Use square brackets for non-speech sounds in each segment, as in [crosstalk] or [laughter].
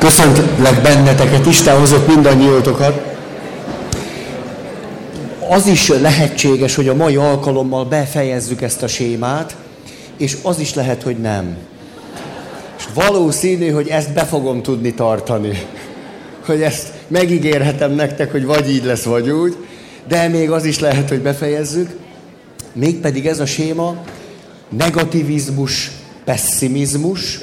Köszöntlek benneteket, Isten hozott mindannyiótokat. Az is lehetséges, hogy a mai alkalommal befejezzük ezt a sémát, és az is lehet, hogy nem. És valószínű, hogy ezt be fogom tudni tartani. Hogy ezt megígérhetem nektek, hogy vagy így lesz, vagy úgy, de még az is lehet, hogy befejezzük. Mégpedig ez a séma negativizmus, pessimizmus,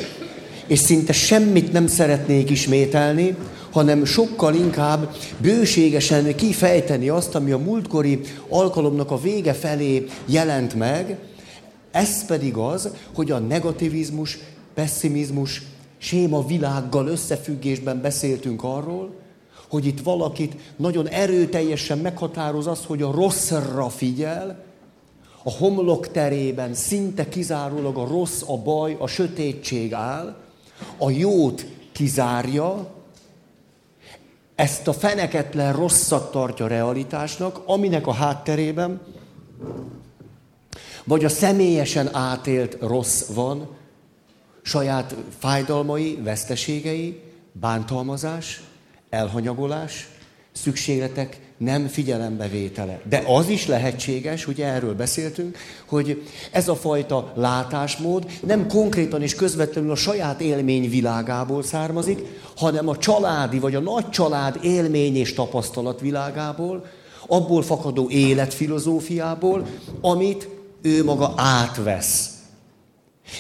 és szinte semmit nem szeretnék ismételni, hanem sokkal inkább bőségesen kifejteni azt, ami a múltkori alkalomnak a vége felé jelent meg, ez pedig az, hogy a negativizmus, pessimizmus, séma világgal összefüggésben beszéltünk arról, hogy itt valakit nagyon erőteljesen meghatároz az, hogy a rosszra figyel, a homlok terében szinte kizárólag a rossz, a baj, a sötétség áll, a jót kizárja, ezt a feneketlen rosszat tartja realitásnak, aminek a hátterében vagy a személyesen átélt rossz van, saját fájdalmai, veszteségei, bántalmazás, elhanyagolás, szükségletek nem figyelembevétele. De az is lehetséges, ugye erről beszéltünk, hogy ez a fajta látásmód nem konkrétan és közvetlenül a saját élmény világából származik, hanem a családi vagy a nagy család élmény és tapasztalat világából, abból fakadó életfilozófiából, amit ő maga átvesz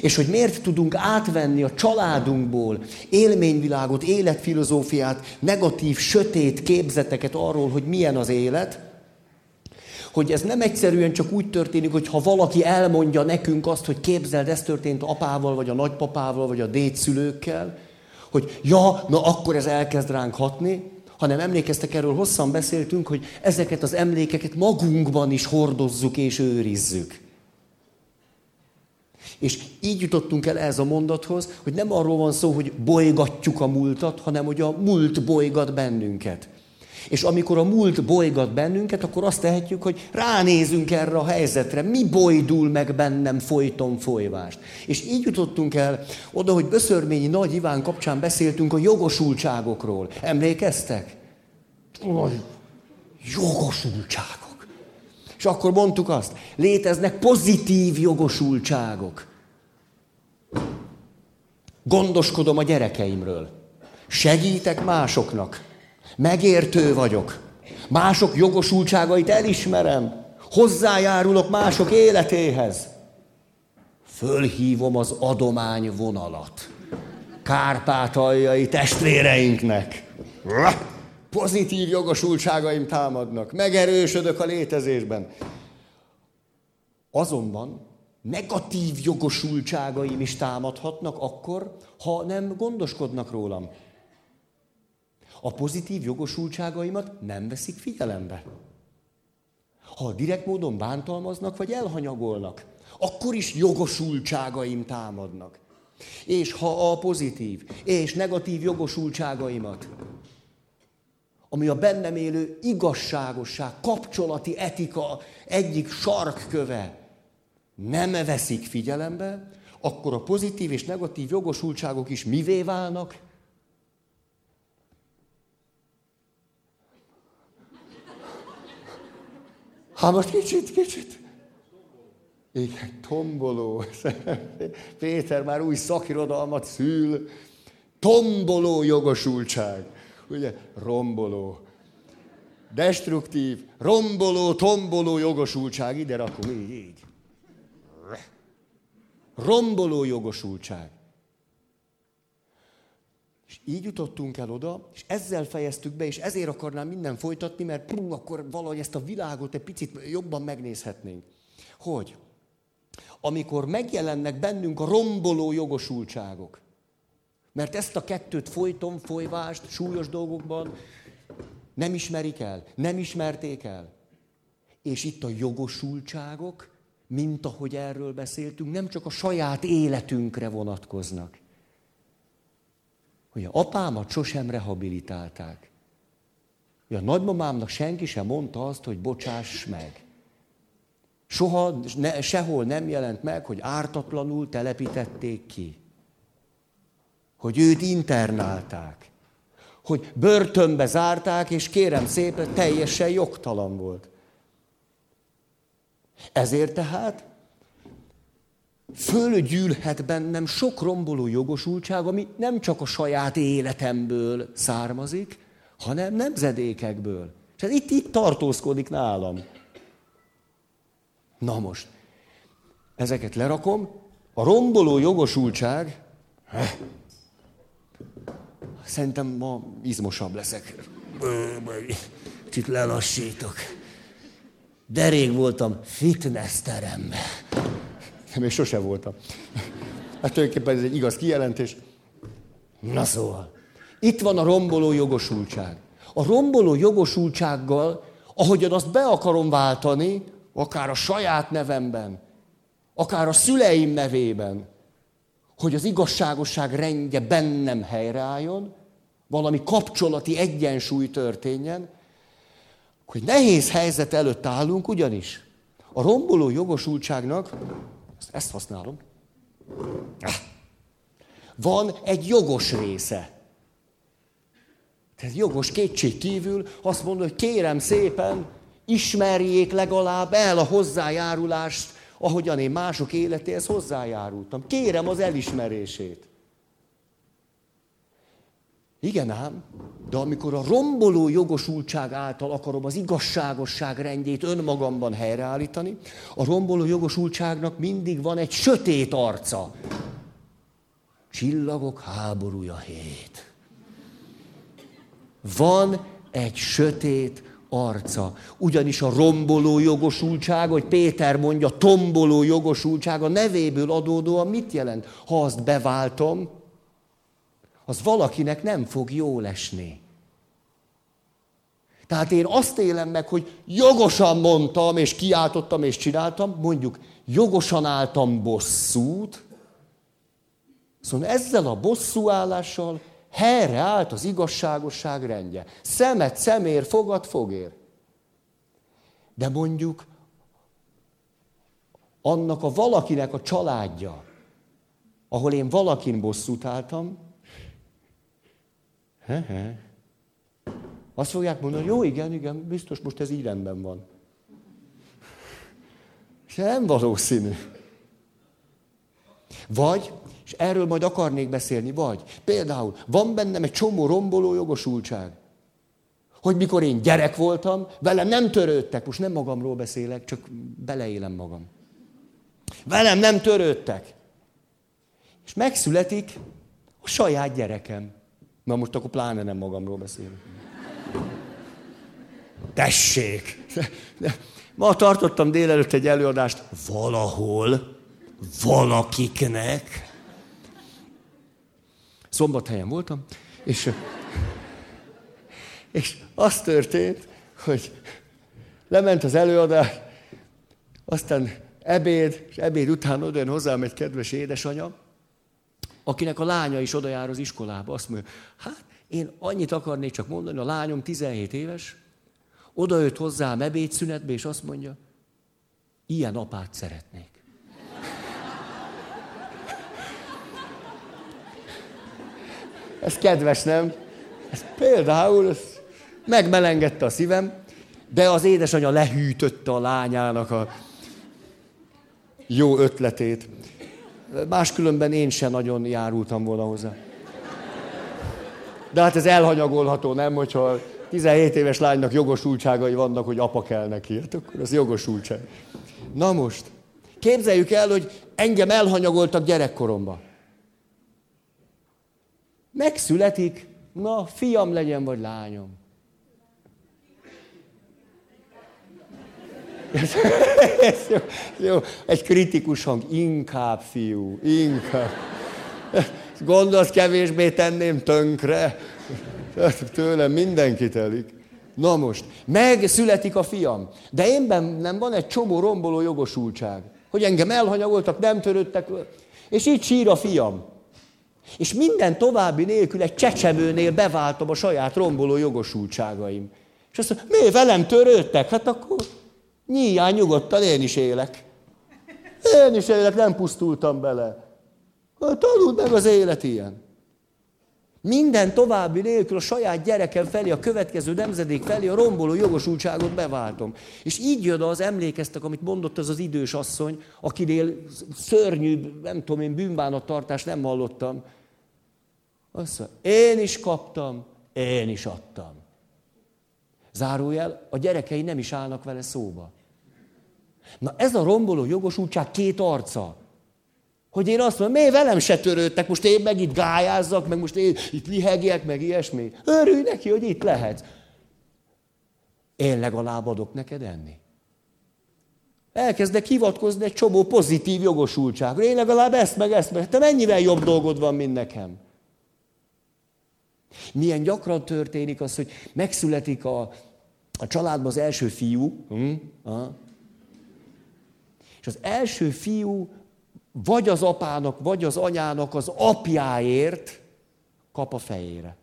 és hogy miért tudunk átvenni a családunkból élményvilágot, életfilozófiát, negatív, sötét képzeteket arról, hogy milyen az élet, hogy ez nem egyszerűen csak úgy történik, hogy ha valaki elmondja nekünk azt, hogy képzeld, ez történt apával, vagy a nagypapával, vagy a dédszülőkkel, hogy ja, na akkor ez elkezd ránk hatni, hanem emlékeztek, erről hosszan beszéltünk, hogy ezeket az emlékeket magunkban is hordozzuk és őrizzük. És így jutottunk el ez a mondathoz, hogy nem arról van szó, hogy bolygatjuk a múltat, hanem hogy a múlt bolygat bennünket. És amikor a múlt bolygat bennünket, akkor azt tehetjük, hogy ránézünk erre a helyzetre, mi bojdul meg bennem folyton folyvást. És így jutottunk el oda, hogy Böszörményi Nagy Iván kapcsán beszéltünk a jogosultságokról. Emlékeztek? Jogosultságok. És akkor mondtuk azt, léteznek pozitív jogosultságok. Gondoskodom a gyerekeimről. Segítek másoknak. Megértő vagyok. Mások jogosultságait elismerem. Hozzájárulok mások életéhez. Fölhívom az adomány vonalat. Kárpátaljai testvéreinknek. Pozitív jogosultságaim támadnak. Megerősödök a létezésben. Azonban negatív jogosultságaim is támadhatnak akkor, ha nem gondoskodnak rólam. A pozitív jogosultságaimat nem veszik figyelembe. Ha direkt módon bántalmaznak vagy elhanyagolnak, akkor is jogosultságaim támadnak. És ha a pozitív és negatív jogosultságaimat, ami a bennem élő igazságosság, kapcsolati etika egyik sarkköve, nem veszik figyelembe, akkor a pozitív és negatív jogosultságok is mivé válnak? Hát most kicsit, kicsit. Igen, tomboló. Péter már új szakirodalmat szül. Tomboló jogosultság. Ugye, romboló. Destruktív, romboló, tomboló jogosultság. Ide rakom, így, így. Romboló jogosultság. És így jutottunk el oda, és ezzel fejeztük be, és ezért akarnám minden folytatni, mert pum, akkor valahogy ezt a világot egy picit jobban megnézhetnénk. Hogy? Amikor megjelennek bennünk a romboló jogosultságok, mert ezt a kettőt folyton, folyvást, súlyos dolgokban nem ismerik el, nem ismerték el. És itt a jogosultságok, mint ahogy erről beszéltünk, nem csak a saját életünkre vonatkoznak. Hogy a apámat sosem rehabilitálták. Hogy a nagymamámnak senki sem mondta azt, hogy bocsáss meg. Soha, ne, sehol nem jelent meg, hogy ártatlanul telepítették ki. Hogy őt internálták, hogy börtönbe zárták, és kérem szépen, teljesen jogtalan volt. Ezért tehát fölgyűlhet bennem sok romboló jogosultság, ami nem csak a saját életemből származik, hanem nemzedékekből. És ez itt, itt tartózkodik nálam. Na most, ezeket lerakom, a romboló jogosultság, szerintem ma izmosabb leszek. Kicsit lelassítok. De rég voltam fitness teremben. Még sose voltam. Hát tulajdonképpen ez egy igaz kijelentés. Na szóval, itt van a romboló jogosultság. A romboló jogosultsággal, ahogyan azt be akarom váltani, akár a saját nevemben, akár a szüleim nevében, hogy az igazságosság rendje bennem helyreálljon, valami kapcsolati egyensúly történjen, hogy nehéz helyzet előtt állunk, ugyanis a romboló jogosultságnak, ezt használom, van egy jogos része. Tehát jogos kétség kívül azt mondja, hogy kérem szépen, ismerjék legalább el a hozzájárulást, ahogyan én mások életéhez hozzájárultam. Kérem az elismerését. Igen ám, de amikor a romboló jogosultság által akarom az igazságosság rendjét önmagamban helyreállítani, a romboló jogosultságnak mindig van egy sötét arca. Csillagok háborúja hét. Van egy sötét arca. Ugyanis a romboló jogosultság, hogy Péter mondja, tomboló jogosultság a nevéből adódóan mit jelent? Ha azt beváltom, az valakinek nem fog jól esni. Tehát én azt élem meg, hogy jogosan mondtam, és kiáltottam, és csináltam, mondjuk jogosan álltam bosszút, szóval ezzel a bosszúállással helyreállt az igazságosság rendje. Szemet szemér, fogad fogér. De mondjuk annak a valakinek a családja, ahol én valakin bosszút álltam, he, he, azt fogják mondani, jó, igen, igen, biztos most ez így rendben van. És nem valószínű. Vagy és erről majd akarnék beszélni, vagy például van bennem egy csomó romboló jogosultság. Hogy mikor én gyerek voltam, velem nem törődtek, most nem magamról beszélek, csak beleélem magam. Velem nem törődtek. És megszületik a saját gyerekem. Na most akkor pláne nem magamról beszélek. Tessék! Ma tartottam délelőtt egy előadást valahol, valakiknek, Szombathelyen voltam, és, és az történt, hogy lement az előadás, aztán ebéd, és ebéd után oda hozzám egy kedves édesanyja, akinek a lánya is oda jár az iskolába. Azt mondja, hát én annyit akarnék csak mondani, a lányom 17 éves, oda jött hozzám ebédszünetbe, és azt mondja, ilyen apát szeretnék. Ez kedves, nem? Ez például ez megmelengedte a szívem, de az édesanyja lehűtötte a lányának a jó ötletét. Máskülönben én sem nagyon járultam volna hozzá. De hát ez elhanyagolható, nem? Hogyha 17 éves lánynak jogosultságai vannak, hogy apa kell neki, hát akkor az jogosultság. Na most, képzeljük el, hogy engem elhanyagoltak gyerekkoromban. Megszületik, na, fiam legyen, vagy lányom. Jó, jó, egy kritikus hang, inkább fiú, inkább. Gondolsz, kevésbé tenném tönkre? Tőlem mindenki telik. Na most, megszületik a fiam, de én nem van egy csomó romboló jogosultság, hogy engem elhanyagoltak, nem törődtek, és így sír a fiam. És minden további nélkül egy csecsemőnél beváltom a saját romboló jogosultságaim. És azt mondja, mi velem törődtek? Hát akkor nyíján nyugodtan én is élek. Én is élek, nem pusztultam bele. Tanuld meg az élet ilyen. Minden további nélkül a saját gyerekem felé, a következő nemzedék felé a romboló jogosultságot beváltom. És így jön az, emlékeztek, amit mondott az az idős asszony, akinél szörnyű, nem tudom én, bűnbánattartást nem hallottam. Azt mondja, én is kaptam, én is adtam. Zárójel, a gyerekei nem is állnak vele szóba. Na ez a romboló jogosultság két arca. Hogy én azt mondom, miért velem se törődtek, most én meg itt gályázzak, meg most én itt lihegjek, meg ilyesmi. Örülj neki, hogy itt lehet. Én legalább adok neked enni. Elkezdek hivatkozni egy csomó pozitív jogosultságra. Én legalább ezt meg ezt meg. Te mennyivel jobb dolgod van, mint nekem? Milyen gyakran történik az, hogy megszületik a, a családban az első fiú, hm? És az első fiú vagy az apának, vagy az anyának az apjáért kap a fejére.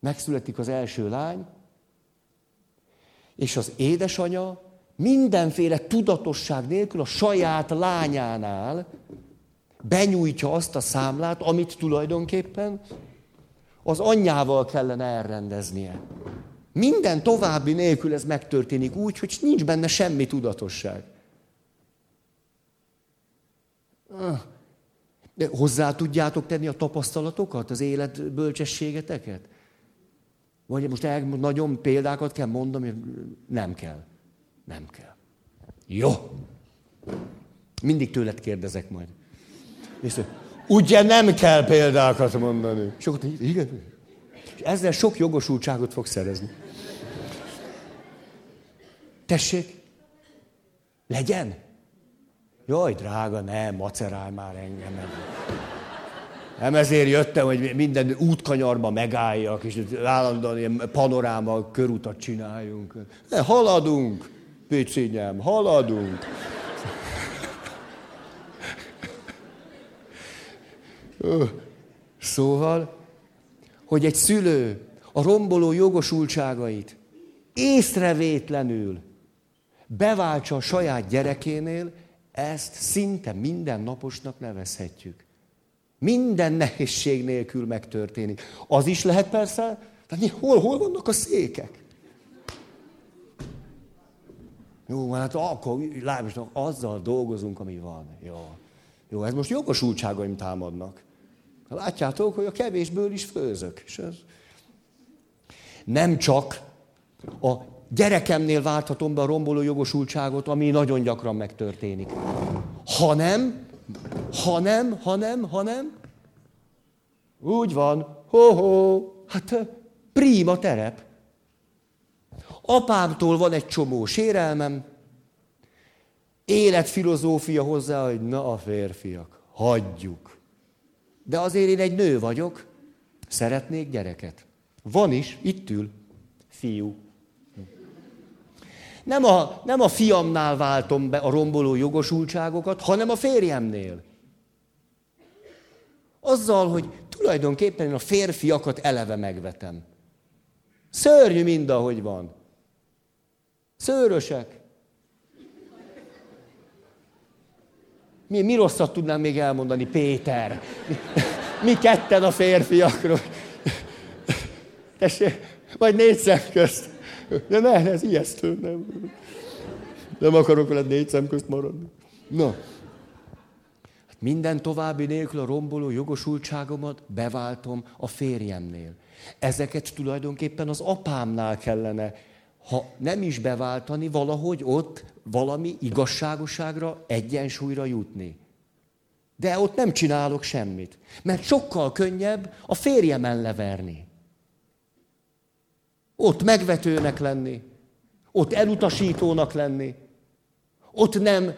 Megszületik az első lány, és az édesanya mindenféle tudatosság nélkül a saját lányánál benyújtja azt a számlát, amit tulajdonképpen az anyjával kellene elrendeznie. Minden további nélkül ez megtörténik úgy, hogy nincs benne semmi tudatosság. De hozzá tudjátok tenni a tapasztalatokat, az élet bölcsességeteket? Vagy most el, nagyon példákat kell mondani, nem kell. Nem kell. Jó. Mindig tőled kérdezek majd. És ugye nem kell példákat mondani. És akkor, igen. És ezzel sok jogosultságot fog szerezni. Tessék, legyen. Jaj, drága, nem, macerálj már engem. Nem ezért jöttem, hogy minden útkanyarba megálljak, és állandóan ilyen panoráma körutat csináljunk. Ne, haladunk, Pécényem, haladunk. Szóval, hogy egy szülő a romboló jogosultságait észrevétlenül beváltsa a saját gyerekénél, ezt szinte mindennaposnak nevezhetjük. Minden nehézség nélkül megtörténik. Az is lehet persze, tehát hol, hol vannak a székek? Jó, hát akkor lábos, azzal dolgozunk, ami van. Jó. Jó, ez most jogosultságaim támadnak. Látjátok, hogy a kevésből is főzök. És ez... Nem csak a gyerekemnél válthatom be a romboló jogosultságot, ami nagyon gyakran megtörténik. Hanem, hanem, hanem, hanem, úgy van, ho-ho, hát prima terep. Apámtól van egy csomó sérelmem, életfilozófia hozzá, hogy na a férfiak, hagyjuk. De azért én egy nő vagyok, szeretnék gyereket. Van is, itt ül, fiú. Nem a, nem a fiamnál váltom be a romboló jogosultságokat, hanem a férjemnél. Azzal, hogy tulajdonképpen én a férfiakat eleve megvetem. Szörnyű mind, ahogy van. Szőrösek. Mi, mi rosszat tudnám még elmondani, Péter? Mi ketten a férfiakról. Tessék, vagy négy szem közt. De ne, ez ijesztő, nem. Nem akarok veled négy szem közt maradni. Na. Hát minden további nélkül a romboló jogosultságomat beváltom a férjemnél. Ezeket tulajdonképpen az apámnál kellene, ha nem is beváltani, valahogy ott valami igazságoságra, egyensúlyra jutni. De ott nem csinálok semmit. Mert sokkal könnyebb a férjemen leverni. Ott megvetőnek lenni, ott elutasítónak lenni, ott nem.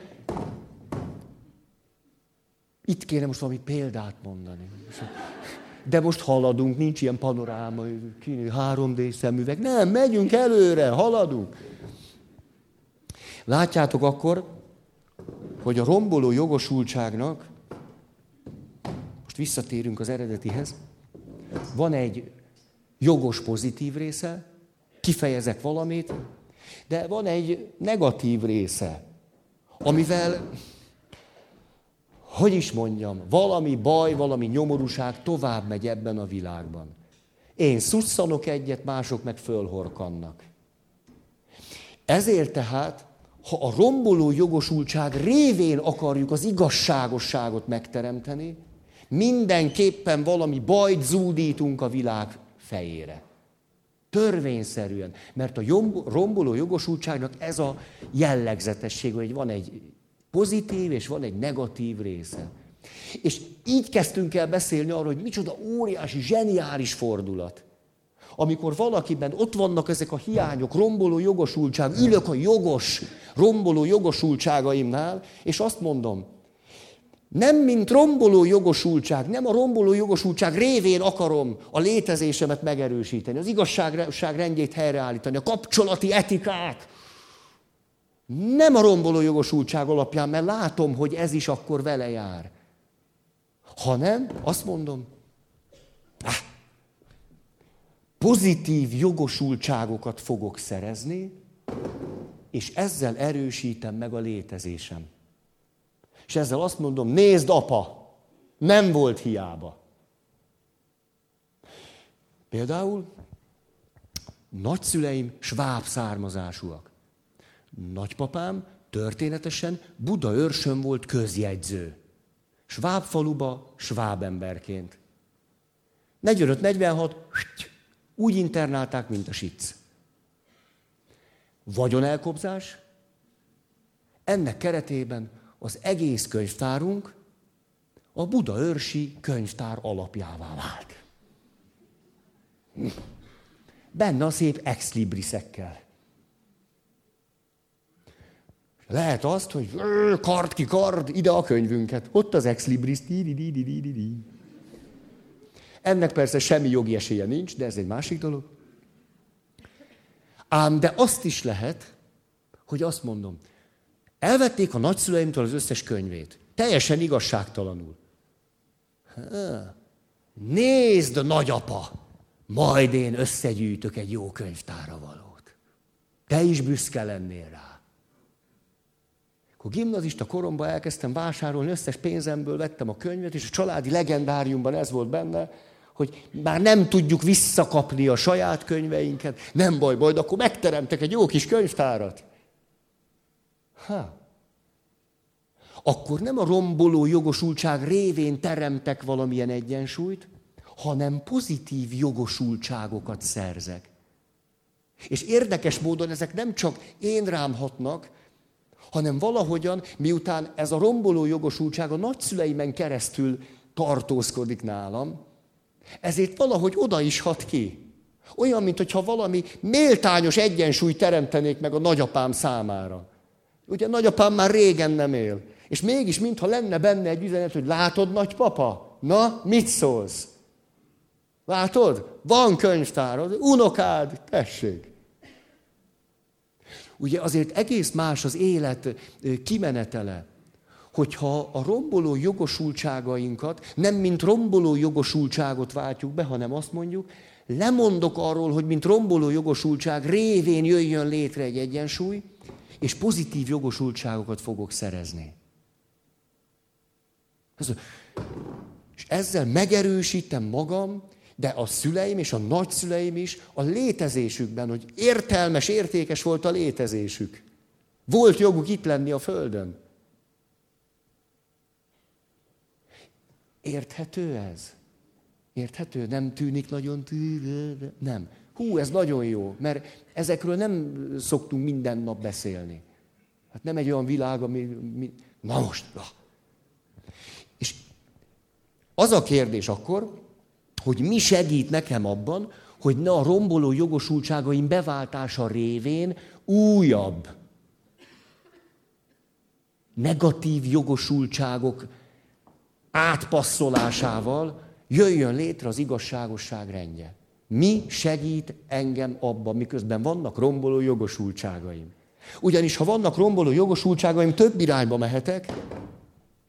Itt kéne most valami példát mondani. De most haladunk, nincs ilyen panoráma, 3D szemüveg. Nem, megyünk előre, haladunk. Látjátok akkor, hogy a romboló jogosultságnak, most visszatérünk az eredetihez, van egy jogos pozitív része, kifejezek valamit, de van egy negatív része, amivel, hogy is mondjam, valami baj, valami nyomorúság tovább megy ebben a világban. Én szusszanok egyet, mások meg fölhorkannak. Ezért tehát, ha a romboló jogosultság révén akarjuk az igazságosságot megteremteni, mindenképpen valami bajt zúdítunk a világ fejére. Törvényszerűen. Mert a romboló jogosultságnak ez a jellegzetesség, hogy van egy pozitív és van egy negatív része. És így kezdtünk el beszélni arról, hogy micsoda óriási, zseniális fordulat. Amikor valakiben ott vannak ezek a hiányok, romboló jogosultság, ülök a jogos, romboló jogosultságaimnál, és azt mondom, nem mint romboló jogosultság, nem a romboló jogosultság révén akarom a létezésemet megerősíteni, az igazság rendjét helyreállítani, a kapcsolati etikát. Nem a romboló jogosultság alapján, mert látom, hogy ez is akkor vele jár. Hanem azt mondom, ah, pozitív jogosultságokat fogok szerezni, és ezzel erősítem meg a létezésem. És ezzel azt mondom, nézd apa, nem volt hiába. Például nagyszüleim sváb származásúak. Nagypapám történetesen Buda őrsön volt közjegyző. Sváb faluba, sváb emberként. 45-46, úgy internálták, mint a sic. Vagyonelkobzás, ennek keretében az egész könyvtárunk a Buda őrsi könyvtár alapjává vált. Benne a szép exlibrisekkel. Lehet azt, hogy kard ki kard, ide a könyvünket. Ott az exlibris. Ennek persze semmi jogi esélye nincs, de ez egy másik dolog. Ám de azt is lehet, hogy azt mondom, Elvették a nagyszüleimtől az összes könyvét. Teljesen igazságtalanul. Nézd, nagyapa, majd én összegyűjtök egy jó könyvtára valót. Te is büszke lennél rá. Akkor gimnazista koromban elkezdtem vásárolni, összes pénzemből vettem a könyvet, és a családi legendáriumban ez volt benne, hogy már nem tudjuk visszakapni a saját könyveinket, nem baj, majd akkor megteremtek egy jó kis könyvtárat. Ha. Akkor nem a romboló jogosultság révén teremtek valamilyen egyensúlyt, hanem pozitív jogosultságokat szerzek. És érdekes módon ezek nem csak én rám hatnak, hanem valahogyan, miután ez a romboló jogosultság a nagyszüleimen keresztül tartózkodik nálam, ezért valahogy oda is hat ki. Olyan, mintha valami méltányos egyensúly teremtenék meg a nagyapám számára. Ugye nagyapám már régen nem él. És mégis, mintha lenne benne egy üzenet, hogy látod, nagypapa? Na, mit szólsz? Látod? Van könyvtárod, unokád, tessék. Ugye azért egész más az élet kimenetele, hogyha a romboló jogosultságainkat nem mint romboló jogosultságot váltjuk be, hanem azt mondjuk, lemondok arról, hogy mint romboló jogosultság révén jöjjön létre egy egyensúly, és pozitív jogosultságokat fogok szerezni. És ezzel megerősítem magam, de a szüleim és a nagyszüleim is a létezésükben, hogy értelmes, értékes volt a létezésük. Volt joguk itt lenni a Földön. Érthető ez? Érthető? Nem tűnik nagyon tűnő? Nem. Hú, ez nagyon jó, mert ezekről nem szoktunk minden nap beszélni. Hát nem egy olyan világ, ami... Mi... Na most, na. És az a kérdés akkor, hogy mi segít nekem abban, hogy ne a romboló jogosultságaim beváltása révén újabb, negatív jogosultságok átpasszolásával jöjjön létre az igazságosság rendje. Mi segít engem abban, miközben vannak romboló jogosultságaim? Ugyanis, ha vannak romboló jogosultságaim, több irányba mehetek,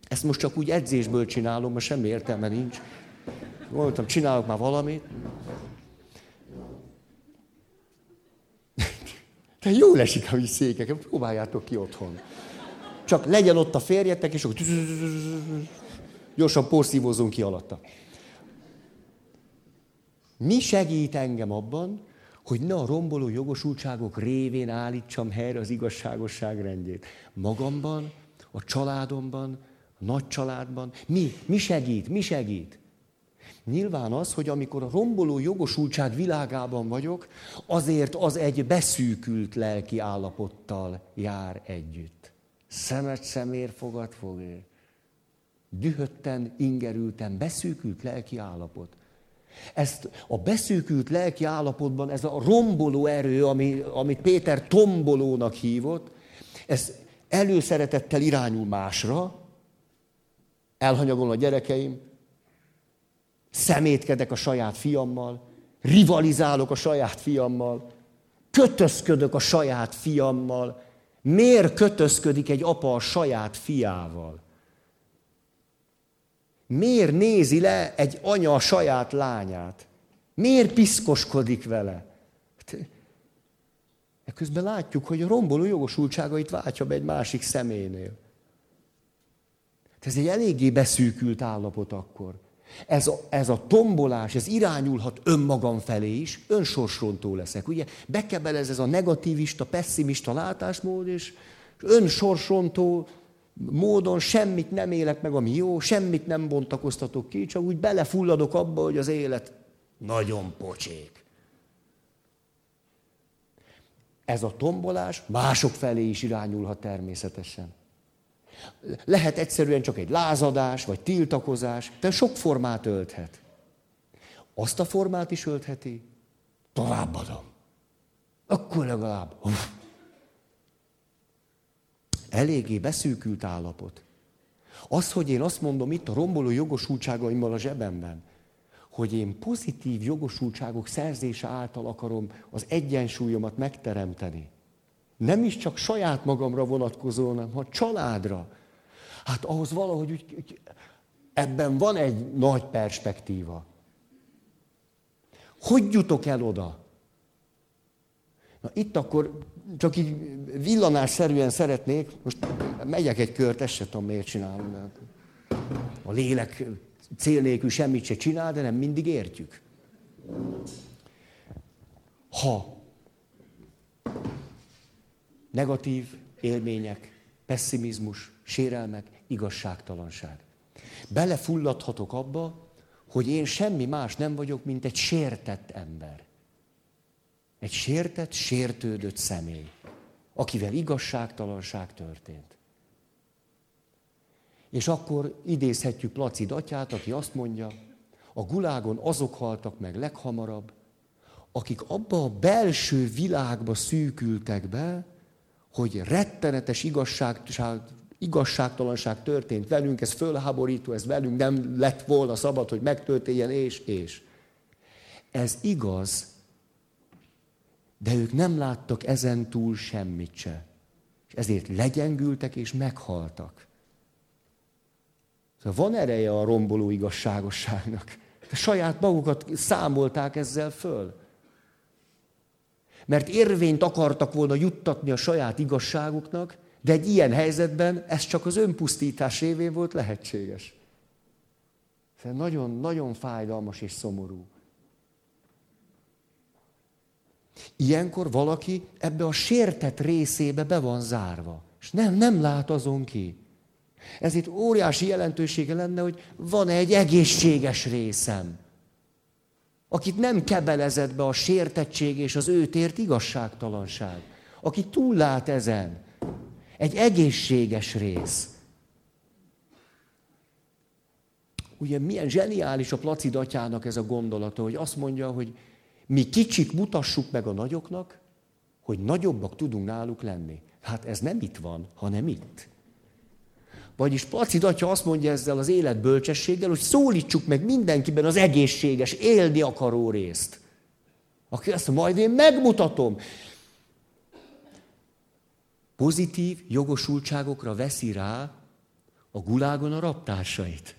ezt most csak úgy edzésből csinálom, mert semmi értelme nincs. Gondoltam, csinálok már valamit. De jó esik, hogy székek, próbáljátok ki otthon. Csak legyen ott a férjetek, és akkor gyorsan porszívózunk ki alatta. Mi segít engem abban, hogy ne a romboló jogosultságok révén állítsam helyre az igazságosság rendjét. Magamban, a családomban, a nagy családban. Mi? Mi segít? Mi segít? Nyilván az, hogy amikor a romboló jogosultság világában vagyok, azért az egy beszűkült lelki állapottal jár együtt. Szemet szemér, fogad fogér. Dühötten, ingerülten, beszűkült lelki állapot. Ezt a beszűkült lelki állapotban, ez a romboló erő, ami, amit Péter tombolónak hívott, ez előszeretettel irányul másra, elhanyagol a gyerekeim, szemétkedek a saját fiammal, rivalizálok a saját fiammal, kötözködök a saját fiammal. Miért kötözködik egy apa a saját fiával? Miért nézi le egy anya a saját lányát? Miért piszkoskodik vele? Ekközben látjuk, hogy a romboló jogosultságait váltja be egy másik személynél. Ez egy eléggé beszűkült állapot akkor. Ez a, ez a tombolás, ez irányulhat önmagam felé is, önsorsrontó leszek. Ugye bekebelez ez a negativista, pessimista látásmód, és önsorsontó módon semmit nem élek meg, ami jó, semmit nem bontakoztatok ki, csak úgy belefulladok abba, hogy az élet nagyon pocsék. Ez a tombolás mások felé is irányulhat természetesen. Lehet egyszerűen csak egy lázadás, vagy tiltakozás, de sok formát ölthet. Azt a formát is öltheti, továbbadom. Akkor legalább. Uf. Eléggé beszűkült állapot. Az, hogy én azt mondom itt a romboló jogosultságaimmal a zsebemben, hogy én pozitív jogosultságok szerzése által akarom az egyensúlyomat megteremteni. Nem is csak saját magamra vonatkozó, hanem ha családra. Hát ahhoz valahogy úgy, úgy, ebben van egy nagy perspektíva. Hogy jutok el oda? Na itt akkor csak így villanásszerűen szeretnék, most megyek egy kört, ezt se tudom miért csinálom. A lélek cél nélkül semmit se csinál, de nem mindig értjük. Ha negatív élmények, pessimizmus, sérelmek, igazságtalanság. Belefulladhatok abba, hogy én semmi más nem vagyok, mint egy sértett ember. Egy sértett, sértődött személy, akivel igazságtalanság történt. És akkor idézhetjük Placid atyát, aki azt mondja, a gulágon azok haltak meg leghamarabb, akik abba a belső világba szűkültek be, hogy rettenetes igazság, igazságtalanság történt velünk, ez fölháborító, ez velünk nem lett volna szabad, hogy megtörténjen, és, és. Ez igaz, de ők nem láttak ezen túl semmit se. És ezért legyengültek és meghaltak. Szóval van ereje a romboló igazságosságnak. De saját magukat számolták ezzel föl. Mert érvényt akartak volna juttatni a saját igazságuknak, de egy ilyen helyzetben ez csak az önpusztítás révén volt lehetséges. Ez nagyon, nagyon fájdalmas és szomorú. Ilyenkor valaki ebbe a sértett részébe be van zárva, és nem, nem lát azon ki. Ez itt óriási jelentősége lenne, hogy van egy egészséges részem, akit nem kebelezett be a sértettség és az őt ért igazságtalanság, aki túllát ezen. Egy egészséges rész. Ugye milyen zseniális a Placid atyának ez a gondolata, hogy azt mondja, hogy mi kicsik mutassuk meg a nagyoknak, hogy nagyobbak tudunk náluk lenni. Hát ez nem itt van, hanem itt. Vagyis Placid atya azt mondja ezzel az élet bölcsességgel, hogy szólítsuk meg mindenkiben az egészséges, élni akaró részt. Aki azt mondja, majd én megmutatom. Pozitív jogosultságokra veszi rá a gulágon a raptársait.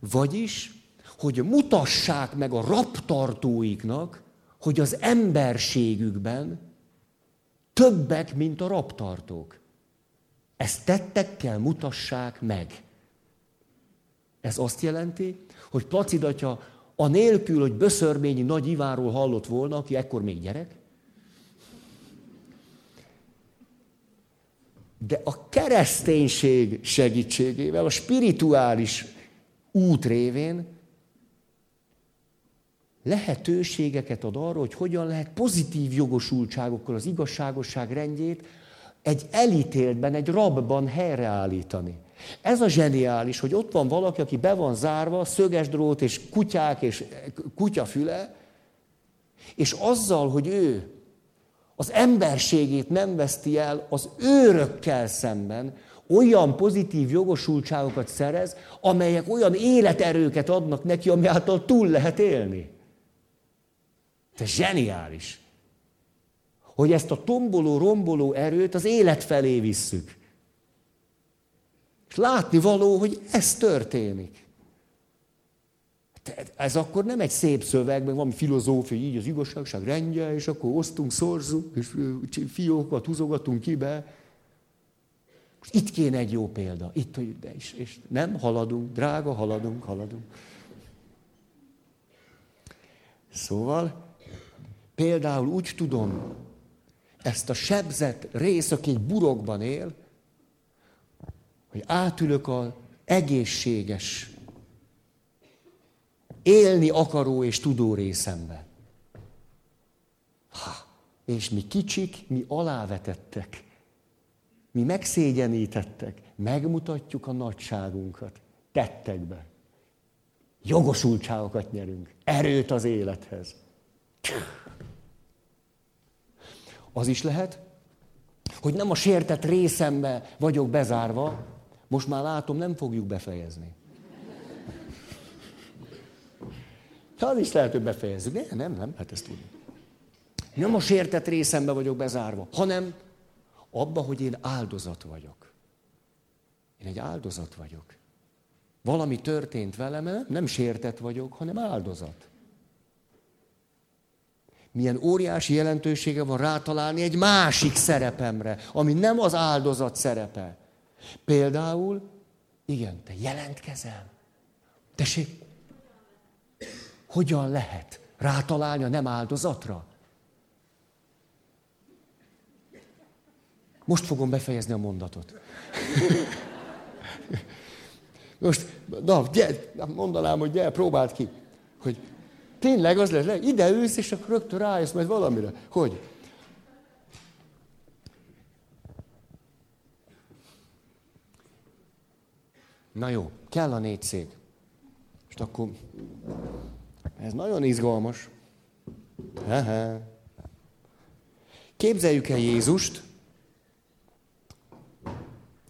Vagyis, hogy mutassák meg a raptartóiknak, hogy az emberségükben többek, mint a raptartók. Ezt tettekkel mutassák meg. Ez azt jelenti, hogy Placid atya anélkül, hogy Böszörményi Nagy Iváról hallott volna, aki ekkor még gyerek, de a kereszténység segítségével, a spirituális út révén lehetőségeket ad arra, hogy hogyan lehet pozitív jogosultságokkal az igazságosság rendjét egy elítéltben, egy rabban helyreállítani. Ez a zseniális, hogy ott van valaki, aki be van zárva, szöges drót és kutyák és kutyafüle, és azzal, hogy ő az emberségét nem veszti el az őrökkel szemben, olyan pozitív jogosultságokat szerez, amelyek olyan életerőket adnak neki, ami által túl lehet élni. Ez zseniális. Hogy ezt a tomboló, romboló erőt az élet felé visszük. És látni való, hogy ez történik. Ez akkor nem egy szép szöveg, meg valami filozófia, így az igazságság rendje, és akkor osztunk, szorzunk, és fiókat húzogatunk kibe. Most itt kéne egy jó példa. Itt, hogy de is, és nem haladunk, drága, haladunk, haladunk. Szóval, például úgy tudom, ezt a sebzett rész, aki egy burokban él, hogy átülök az egészséges, élni akaró és tudó részembe. Ha, és mi kicsik, mi alávetettek, mi megszégyenítettek, megmutatjuk a nagyságunkat tettekbe. Jogosultságokat nyerünk, erőt az élethez. Az is lehet, hogy nem a sértett részembe vagyok bezárva, most már látom, nem fogjuk befejezni. Az is lehet, hogy befejezzük. De nem, nem, hát ezt tudni. Nem a sértett részembe vagyok bezárva, hanem abba, hogy én áldozat vagyok. Én egy áldozat vagyok. Valami történt velem, nem sértett vagyok, hanem áldozat. Milyen óriási jelentősége van rátalálni egy másik szerepemre, ami nem az áldozat szerepe. Például, igen, te jelentkezel. Tessék, hogyan lehet rátalálni a nem áldozatra? Most fogom befejezni a mondatot. [laughs] Most, na, gyere, mondanám, hogy gyere, próbáld ki, hogy tényleg az lesz, ide ülsz, és akkor rögtön rájössz majd valamire. Hogy? Na jó, kell a négy szék. Most akkor ez nagyon izgalmas. Hehe. Képzeljük el Jézust,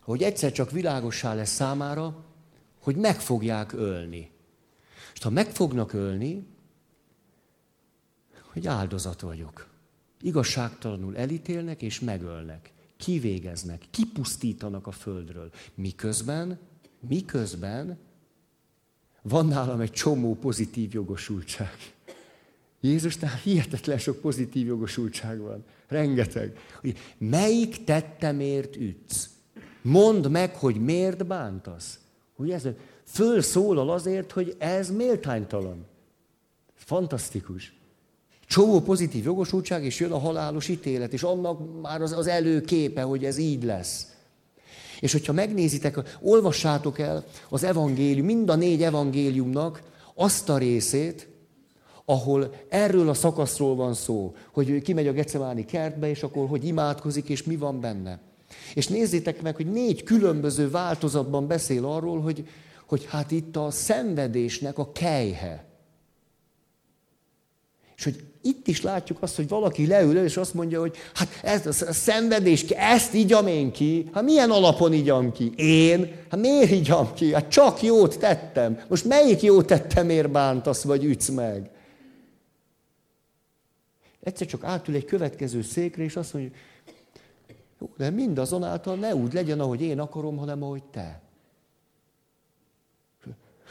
hogy egyszer csak világossá lesz számára, hogy meg fogják ölni. És ha meg fognak ölni, hogy áldozat vagyok. Igazságtalanul elítélnek és megölnek. Kivégeznek, kipusztítanak a földről. Miközben, miközben van nálam egy csomó pozitív jogosultság. Jézusnál hihetetlen sok pozitív jogosultság van. Rengeteg. Melyik tettemért ütsz? Mondd meg, hogy miért bántasz. Ugye ez fölszólal azért, hogy ez méltánytalan. Fantasztikus. Csomó pozitív jogosultság, és jön a halálos ítélet, és annak már az, az előképe, hogy ez így lesz. És hogyha megnézitek, olvassátok el az evangélium, mind a négy evangéliumnak azt a részét, ahol erről a szakaszról van szó, hogy kimegy a Gecemáni kertbe, és akkor hogy imádkozik, és mi van benne. És nézzétek meg, hogy négy különböző változatban beszél arról, hogy, hogy hát itt a szenvedésnek a kejhe. És hogy itt is látjuk azt, hogy valaki leül és azt mondja, hogy hát ez a szenvedés, ezt igyam én ki. Hát milyen alapon igyam ki? Én? Hát miért igyam ki? Hát csak jót tettem. Most melyik jót tettem, ér bántasz, vagy ütsz meg? Egyszer csak átül egy következő székre, és azt mondja, jó, de mindazonáltal ne úgy legyen, ahogy én akarom, hanem ahogy te.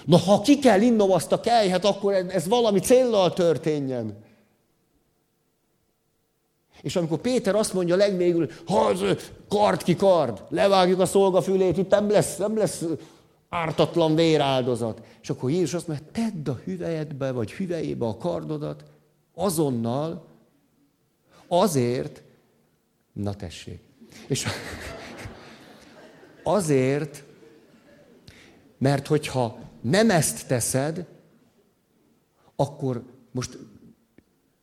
Na, ha ki kell innom azt a kejhet, akkor ez valami céllal történjen. És amikor Péter azt mondja legvégül, hogy kard ki kard, levágjuk a szolgafülét, itt nem lesz, nem lesz ártatlan véráldozat. És akkor Jézus azt mondja, tedd a hüvelyedbe, vagy hüvelyébe a kardodat, azonnal, azért, na tessék, és [laughs] azért, mert hogyha nem ezt teszed, akkor most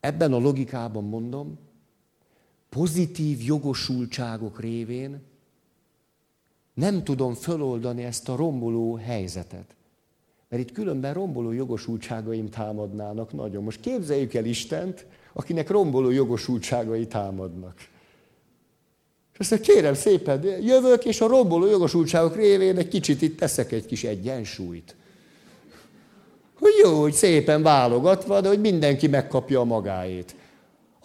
ebben a logikában mondom, pozitív jogosultságok révén nem tudom föloldani ezt a romboló helyzetet. Mert itt különben romboló jogosultságaim támadnának nagyon. Most képzeljük el Istent, akinek romboló jogosultságai támadnak. És azt mondja, kérem szépen, jövök, és a romboló jogosultságok révén egy kicsit itt teszek egy kis egyensúlyt. Hogy jó, hogy szépen válogatva, de hogy mindenki megkapja a magáét.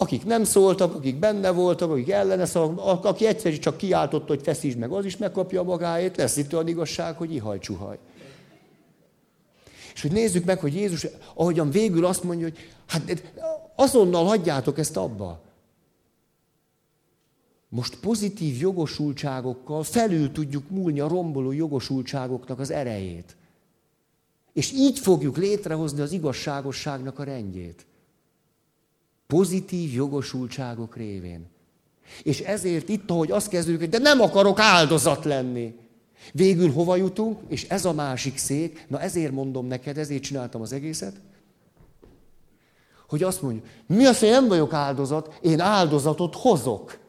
Akik nem szóltak, akik benne voltak, akik ellene szóltak, aki egyszerűen csak kiáltott, hogy feszítsd meg, az is megkapja magáét, lesz itt olyan igazság, hogy ihaj csuhaj. És hogy nézzük meg, hogy Jézus, ahogyan végül azt mondja, hogy hát azonnal hagyjátok ezt abba. Most pozitív jogosultságokkal felül tudjuk múlni a romboló jogosultságoknak az erejét. És így fogjuk létrehozni az igazságosságnak a rendjét. Pozitív jogosultságok révén. És ezért itt, ahogy azt kezdődik, hogy de nem akarok áldozat lenni. Végül hova jutunk? És ez a másik szék, na ezért mondom neked, ezért csináltam az egészet, hogy azt mondja, mi az, hogy nem vagyok áldozat, én áldozatot hozok.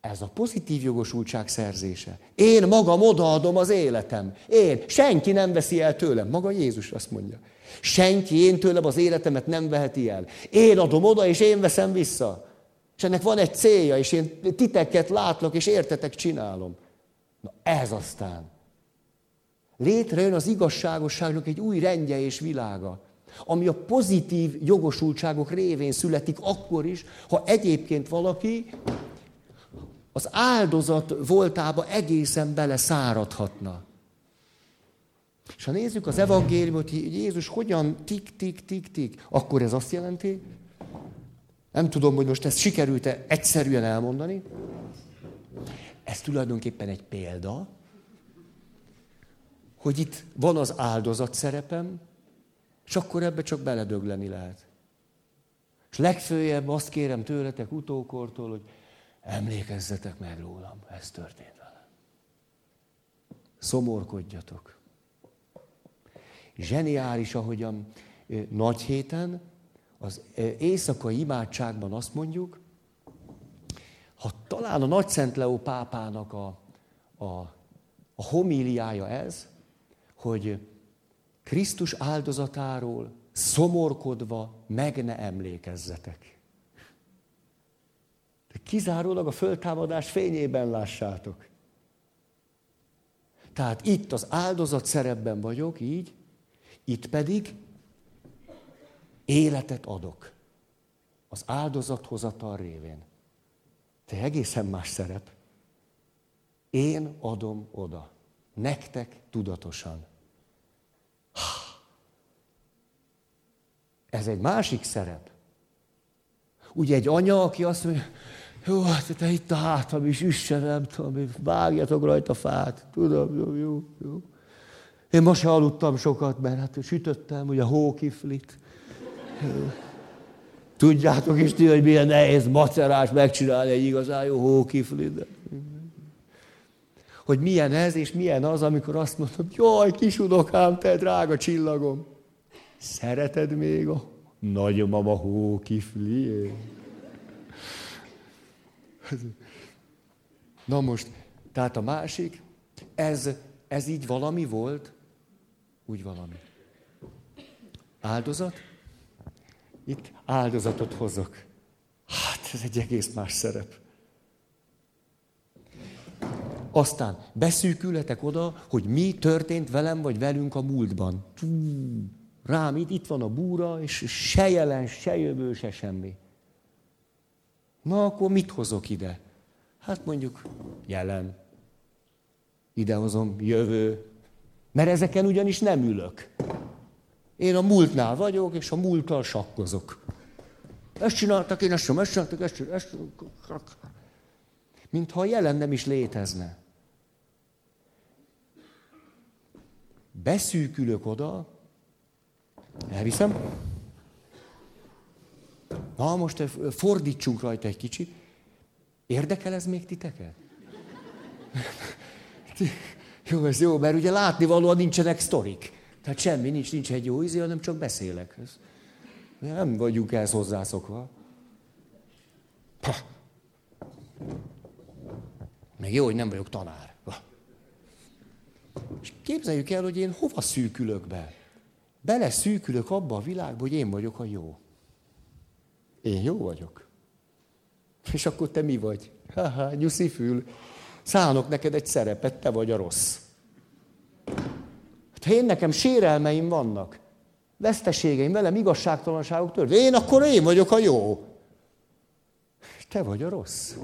Ez a pozitív jogosultság szerzése. Én magam odaadom az életem. Én. Senki nem veszi el tőlem. Maga Jézus azt mondja. Senki én tőlem az életemet nem veheti el. Én adom oda, és én veszem vissza. És ennek van egy célja, és én titeket látlak, és értetek csinálom. Na ez aztán. Létrejön az igazságosságnak egy új rendje és világa, ami a pozitív jogosultságok révén születik akkor is, ha egyébként valaki az áldozat voltába egészen bele száradhatna. És ha nézzük az evangéliumot, hogy Jézus hogyan tik-tik-tik-tik, akkor ez azt jelenti, nem tudom, hogy most ezt sikerült-e egyszerűen elmondani, ez tulajdonképpen egy példa, hogy itt van az áldozat szerepem, és akkor ebbe csak beledögleni lehet. És legfőjebb azt kérem tőletek utókortól, hogy emlékezzetek meg rólam, ez történt velem. Szomorkodjatok. Zseniális, ahogyan nagy héten, az éjszakai imádságban azt mondjuk, ha talán a Nagy Szent Leó pápának a, a, a homíliája ez, hogy Krisztus áldozatáról szomorkodva meg ne emlékezzetek. De kizárólag a föltámadás fényében lássátok. Tehát itt az áldozat szerepben vagyok, így, itt pedig életet adok az áldozathozatal révén. Te egészen más szerep. Én adom oda. Nektek tudatosan. Ez egy másik szerep. Ugye egy anya, aki azt mondja, jó, hát te itt a hátam is, üsse, nem tudom, vágjatok rajta fát. Tudom, jó, jó, jó. Én most se aludtam sokat, mert hát sütöttem, ugye a hókiflit. Tudjátok is ti, hogy milyen nehéz macerás megcsinálni egy igazán jó hókiflit. Hogy milyen ez, és milyen az, amikor azt mondom, jaj, kis unokám, te drága csillagom. Szereted még a nagymama hókifli? Na most, tehát a másik, ez, ez így valami volt, úgy valami. Áldozat? Itt áldozatot hozok. Hát ez egy egész más szerep. Aztán beszűkületek oda, hogy mi történt velem vagy velünk a múltban. Rám itt, itt van a búra, és se jelen, se jövő, se semmi. Na, akkor mit hozok ide? Hát mondjuk jelen. Idehozom jövő. Mert ezeken ugyanis nem ülök. Én a múltnál vagyok, és a múlttal sakkozok. ezt csináltak, én ezt sem, ezt csináltak, ezt, ezt, Mintha a jelen nem is létezne. Beszűkülök oda, elviszem, na most fordítsunk rajta egy kicsit, érdekel ez még titeket? [laughs] jó, ez jó, mert ugye látni valóan nincsenek sztorik. Tehát semmi nincs, nincs egy jó ízé, hanem csak beszélek. Ez, nem vagyunk ehhez hozzászokva. Ha. Meg jó, hogy nem vagyok tanár. És képzeljük el, hogy én hova szűkülök be. Bele szűkülök abba a világba, hogy én vagyok a jó. Én jó vagyok. És akkor te mi vagy? Haha, nyuszi fül. Szánok neked egy szerepet, te vagy a rossz. Hát, ha én nekem sérelmeim vannak, veszteségeim, velem igazságtalanságok tört, én akkor én vagyok a jó. Te vagy a rossz.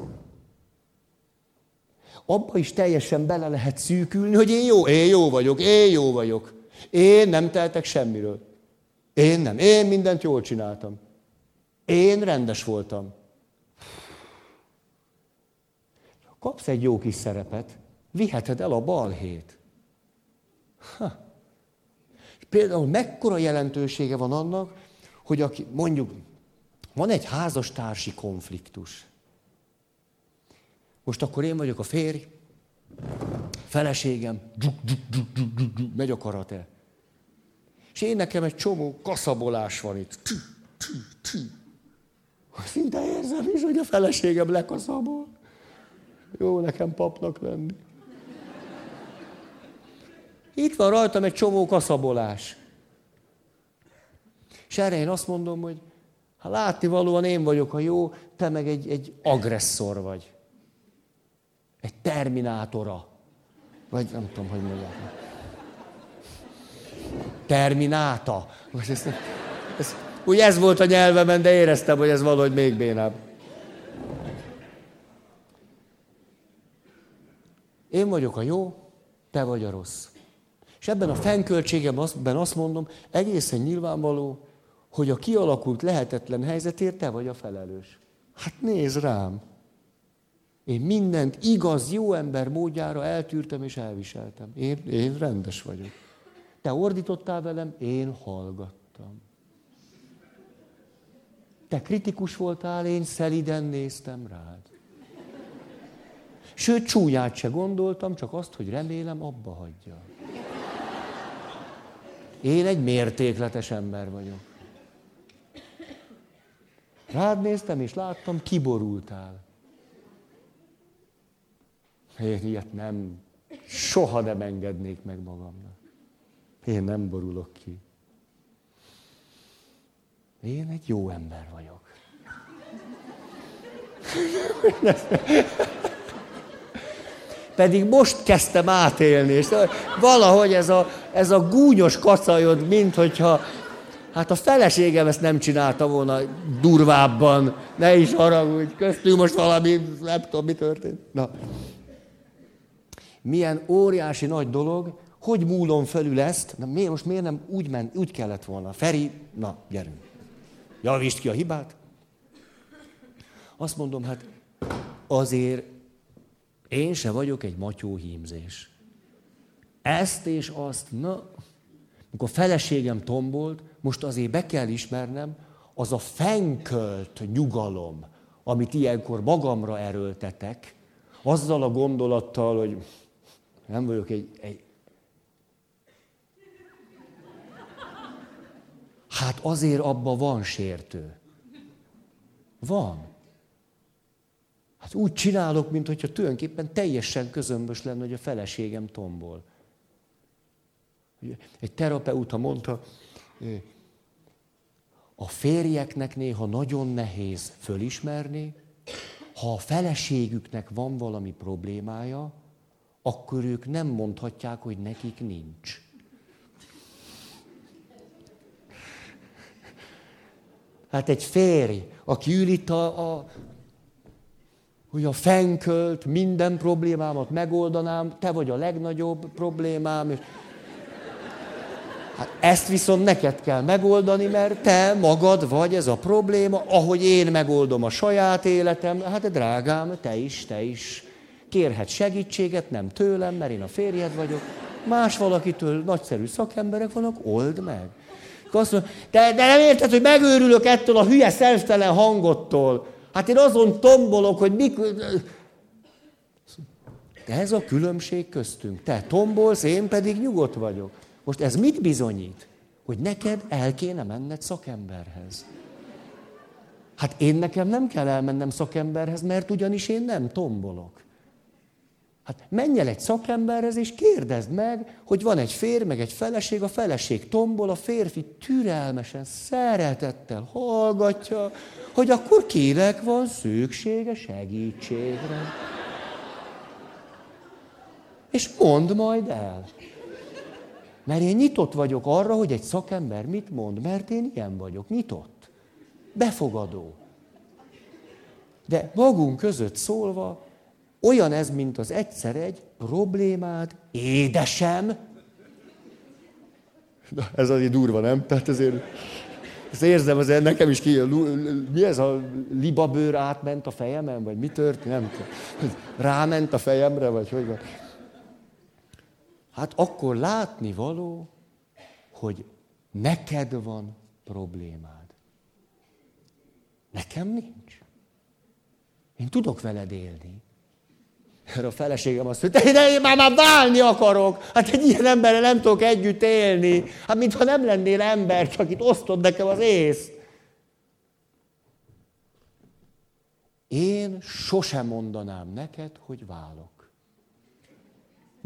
Abba is teljesen bele lehet szűkülni, hogy én jó, én jó vagyok, én jó vagyok. Én nem teltek semmiről. Én nem. Én mindent jól csináltam. Én rendes voltam. Kapsz egy jó kis szerepet, viheted el a balhét. Ha. Például mekkora jelentősége van annak, hogy aki, mondjuk, van egy házastársi konfliktus. Most akkor én vagyok a férj, feleségem, megy a karate. És én nekem egy csomó kaszabolás van itt. Szinte érzem is, hogy a feleségem lekaszabol. Jó nekem papnak lenni. Itt van rajtam egy csomó kaszabolás. És erre én azt mondom, hogy ha látni valóan én vagyok a jó, te meg egy, egy agresszor vagy. Egy terminátora. Vagy nem tudom, hogy mondják. Termináta. Vagy ez, ez, úgy ez volt a nyelvemen, de éreztem, hogy ez valahogy még bénább. Én vagyok a jó, te vagy a rossz. És ebben a fennköltségemben azt mondom, egészen nyilvánvaló, hogy a kialakult lehetetlen helyzetért te vagy a felelős. Hát nézd rám. Én mindent igaz, jó ember módjára eltűrtem és elviseltem. Én, én rendes vagyok. Te ordítottál velem, én hallgattam. Te kritikus voltál, én szeliden néztem rád. Sőt, csúnyát se gondoltam, csak azt, hogy remélem, abba hagyja. Én egy mértékletes ember vagyok. Rád néztem, és láttam, kiborultál. Én ilyet nem, soha nem engednék meg magamnak. Én nem borulok ki. Én egy jó ember vagyok. Pedig most kezdtem átélni, és valahogy ez a, ez a gúnyos kacajod, mint hogyha Hát a feleségem ezt nem csinálta volna durvábban, ne is haragudj, köztünk most valami, nem tudom, mi történt. Na. Milyen óriási nagy dolog, hogy múlom felül ezt, na miért, most miért nem úgy, ment, úgy kellett volna. Feri, na, gyerünk. Javítsd ki a hibát. Azt mondom, hát azért én se vagyok egy matyó hímzés. Ezt és azt, na, amikor a feleségem tombolt, most azért be kell ismernem, az a fenkölt nyugalom, amit ilyenkor magamra erőltetek, azzal a gondolattal, hogy nem vagyok egy, egy Hát azért abban van sértő. Van. Hát úgy csinálok, mint hogyha tulajdonképpen teljesen közömbös lenne, hogy a feleségem tombol. Egy terapeuta mondta, a férjeknek néha nagyon nehéz fölismerni, ha a feleségüknek van valami problémája, akkor ők nem mondhatják, hogy nekik nincs. Hát egy férj, aki ül itt a, a hogy a fenkölt, minden problémámat megoldanám, te vagy a legnagyobb problémám. És Hát ezt viszont neked kell megoldani, mert te magad vagy ez a probléma, ahogy én megoldom a saját életem, hát drágám, te is, te is. Kérhet segítséget, nem tőlem, mert én a férjed vagyok. Más valakitől nagyszerű szakemberek vannak, old meg. Azt mondja, de, de nem érted, hogy megőrülök ettől a hülye szelftelen hangottól. Hát én azon tombolok, hogy mikor... De ez a különbség köztünk. Te tombolsz, én pedig nyugodt vagyok. Most ez mit bizonyít? Hogy neked el kéne menned szakemberhez. Hát én nekem nem kell elmennem szakemberhez, mert ugyanis én nem tombolok. Hát menj el egy szakemberhez, és kérdezd meg, hogy van egy férj, meg egy feleség, a feleség tombol, a férfi türelmesen, szeretettel hallgatja, hogy akkor kinek van szüksége segítségre. És mondd majd el. Mert én nyitott vagyok arra, hogy egy szakember mit mond, mert én ilyen vagyok, nyitott. Befogadó. De magunk között szólva, olyan ez, mint az egyszer egy problémád, édesem. Na, ez azért durva, nem? Tehát ezért, ezt érzem, azért nekem is ki, mi ez a libabőr átment a fejemen, vagy mi történt? Nem tudom. Ráment a fejemre, vagy hogy van? Hát akkor látni való, hogy neked van problémád. Nekem nincs. Én tudok veled élni. Erre a feleségem azt mondta, de én már, már válni akarok. Hát egy ilyen emberrel nem tudok együtt élni. Hát mintha nem lennél ember, csak itt osztod nekem az ész. Én sosem mondanám neked, hogy válok.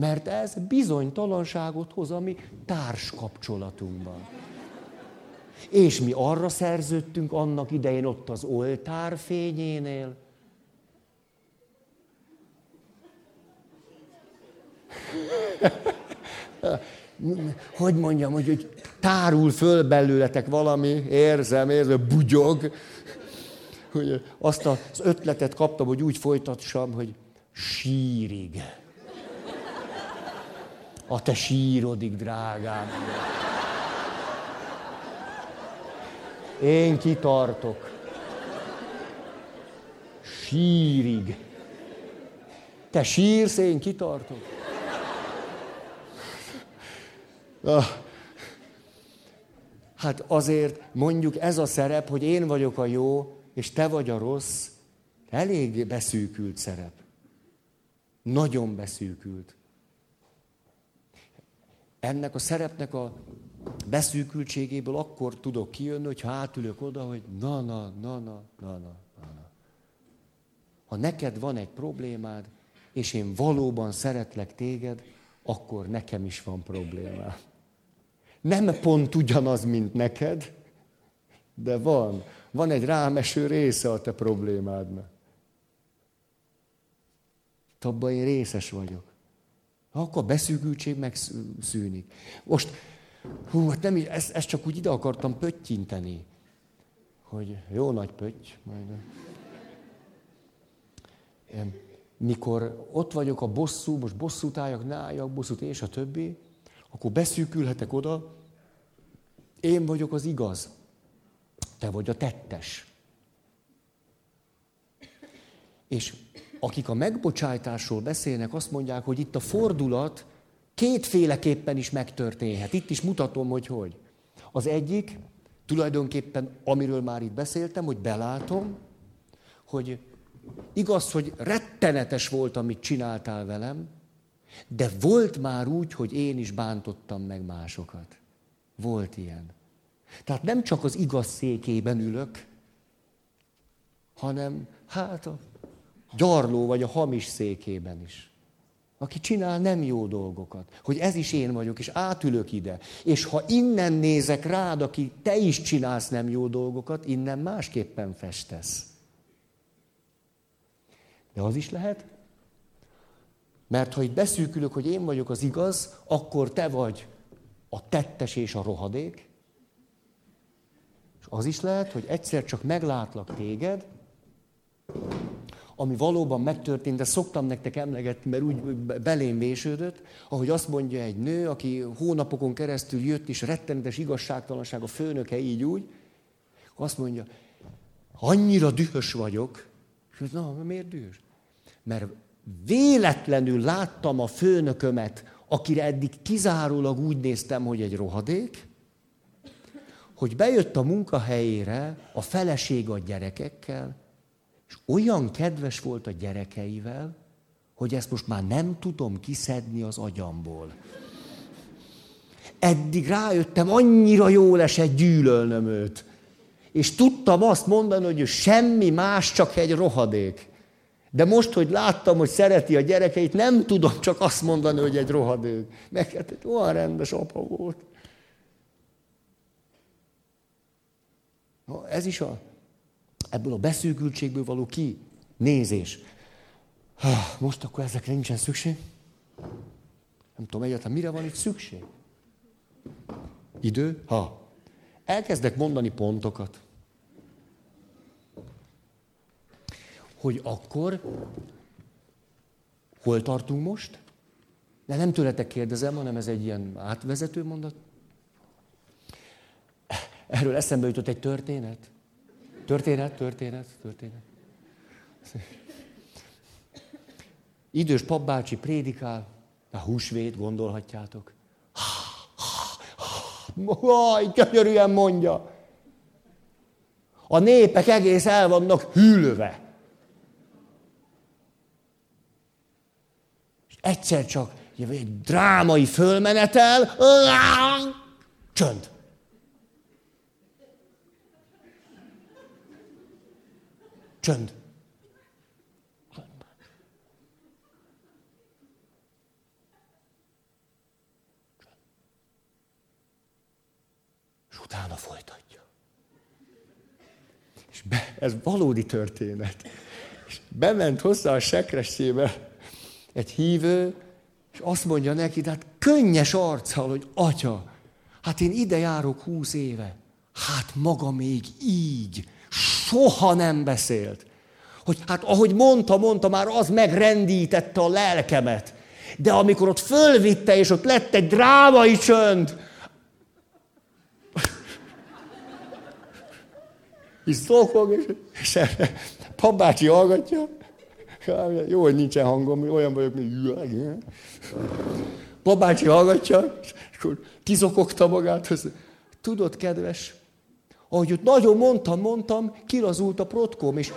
Mert ez bizonytalanságot hoz a mi társkapcsolatunkban. És mi arra szerződtünk annak idején ott az oltár fényénél, [laughs] hogy mondjam, hogy, hogy tárul föl belőletek valami, érzem, érzem, bugyog. Hogy azt az ötletet kaptam, hogy úgy folytassam, hogy sírig. A te sírodig, drágám. Én kitartok. Sírig. Te sírsz, én kitartok. Ah. Hát azért mondjuk ez a szerep, hogy én vagyok a jó, és te vagy a rossz, elég beszűkült szerep. Nagyon beszűkült. Ennek a szerepnek a beszűkültségéből akkor tudok kijönni, hogy átülök oda, hogy na, na, na, na, na, na, na. Ha neked van egy problémád, és én valóban szeretlek téged, akkor nekem is van problémám. Nem pont ugyanaz, mint neked, de van. Van egy rámeső része a te problémádnak. Abban én részes vagyok. Akkor a beszűkültség megszűnik. Most, hú, hát nem, ezt, ezt csak úgy ide akartam pöttyinteni, hogy jó nagy pötty, majd. Mikor ott vagyok a bosszú, most bosszút álljak, ne álljak bosszút, és a többi, akkor beszűkülhetek oda, én vagyok az igaz, te vagy a tettes. És akik a megbocsájtásról beszélnek, azt mondják, hogy itt a fordulat kétféleképpen is megtörténhet. Itt is mutatom, hogy hogy. Az egyik, tulajdonképpen, amiről már itt beszéltem, hogy belátom, hogy igaz, hogy rettenetes volt, amit csináltál velem, de volt már úgy, hogy én is bántottam meg másokat. Volt ilyen. Tehát nem csak az igaz székében ülök, hanem hát a gyarló vagy a hamis székében is. Aki csinál nem jó dolgokat. Hogy ez is én vagyok, és átülök ide. És ha innen nézek rád, aki te is csinálsz nem jó dolgokat, innen másképpen festesz. De az is lehet, mert ha itt beszűkülök, hogy én vagyok az igaz, akkor te vagy a tettes és a rohadék. És az is lehet, hogy egyszer csak meglátlak téged, ami valóban megtörtént, de szoktam nektek emlegetni, mert úgy belém vésődött, ahogy azt mondja egy nő, aki hónapokon keresztül jött, és rettenetes igazságtalanság a főnöke így úgy, azt mondja, annyira dühös vagyok, és na, miért dühös? Mert véletlenül láttam a főnökömet, akire eddig kizárólag úgy néztem, hogy egy rohadék, hogy bejött a munkahelyére a feleség a gyerekekkel, és olyan kedves volt a gyerekeivel, hogy ezt most már nem tudom kiszedni az agyamból. Eddig rájöttem, annyira jól esett gyűlölnöm őt. És tudtam azt mondani, hogy ő semmi más, csak egy rohadék. De most, hogy láttam, hogy szereti a gyerekeit, nem tudom csak azt mondani, hogy egy rohadék. Meg hát egy olyan rendes apa volt. Na, ez is a, ebből a beszűkültségből való ki nézés. Most akkor ezekre nincsen szükség? Nem tudom egyáltalán, mire van itt szükség? Idő? Ha. Elkezdek mondani pontokat. Hogy akkor hol tartunk most? De nem tőletek kérdezem, hanem ez egy ilyen átvezető mondat. Erről eszembe jutott egy történet. Történet, történet, történet. [laughs] Idős papbácsi prédikál, a húsvét, gondolhatjátok. Haj, könyörűen mondja. A népek egész el vannak hűlve. És egyszer csak egy drámai fölmenetel, csönd. Csönd. És utána folytatja. És be, ez valódi történet. És bement hozzá a sekresébe egy hívő, és azt mondja neki, de hát könnyes arccal, hogy atya, hát én ide járok húsz éve. Hát maga még így soha nem beszélt. Hogy hát ahogy mondta, mondta, már az megrendítette a lelkemet. De amikor ott fölvitte, és ott lett egy drámai csönd, [laughs] és szokog, és, és papbácsi hallgatja, jó, hogy nincsen hangom, olyan vagyok, mint Papbácsi hallgatja, és akkor kizokogta magát, tudod, kedves, ahogy ott nagyon mondtam, mondtam, kilazult a protkom, és...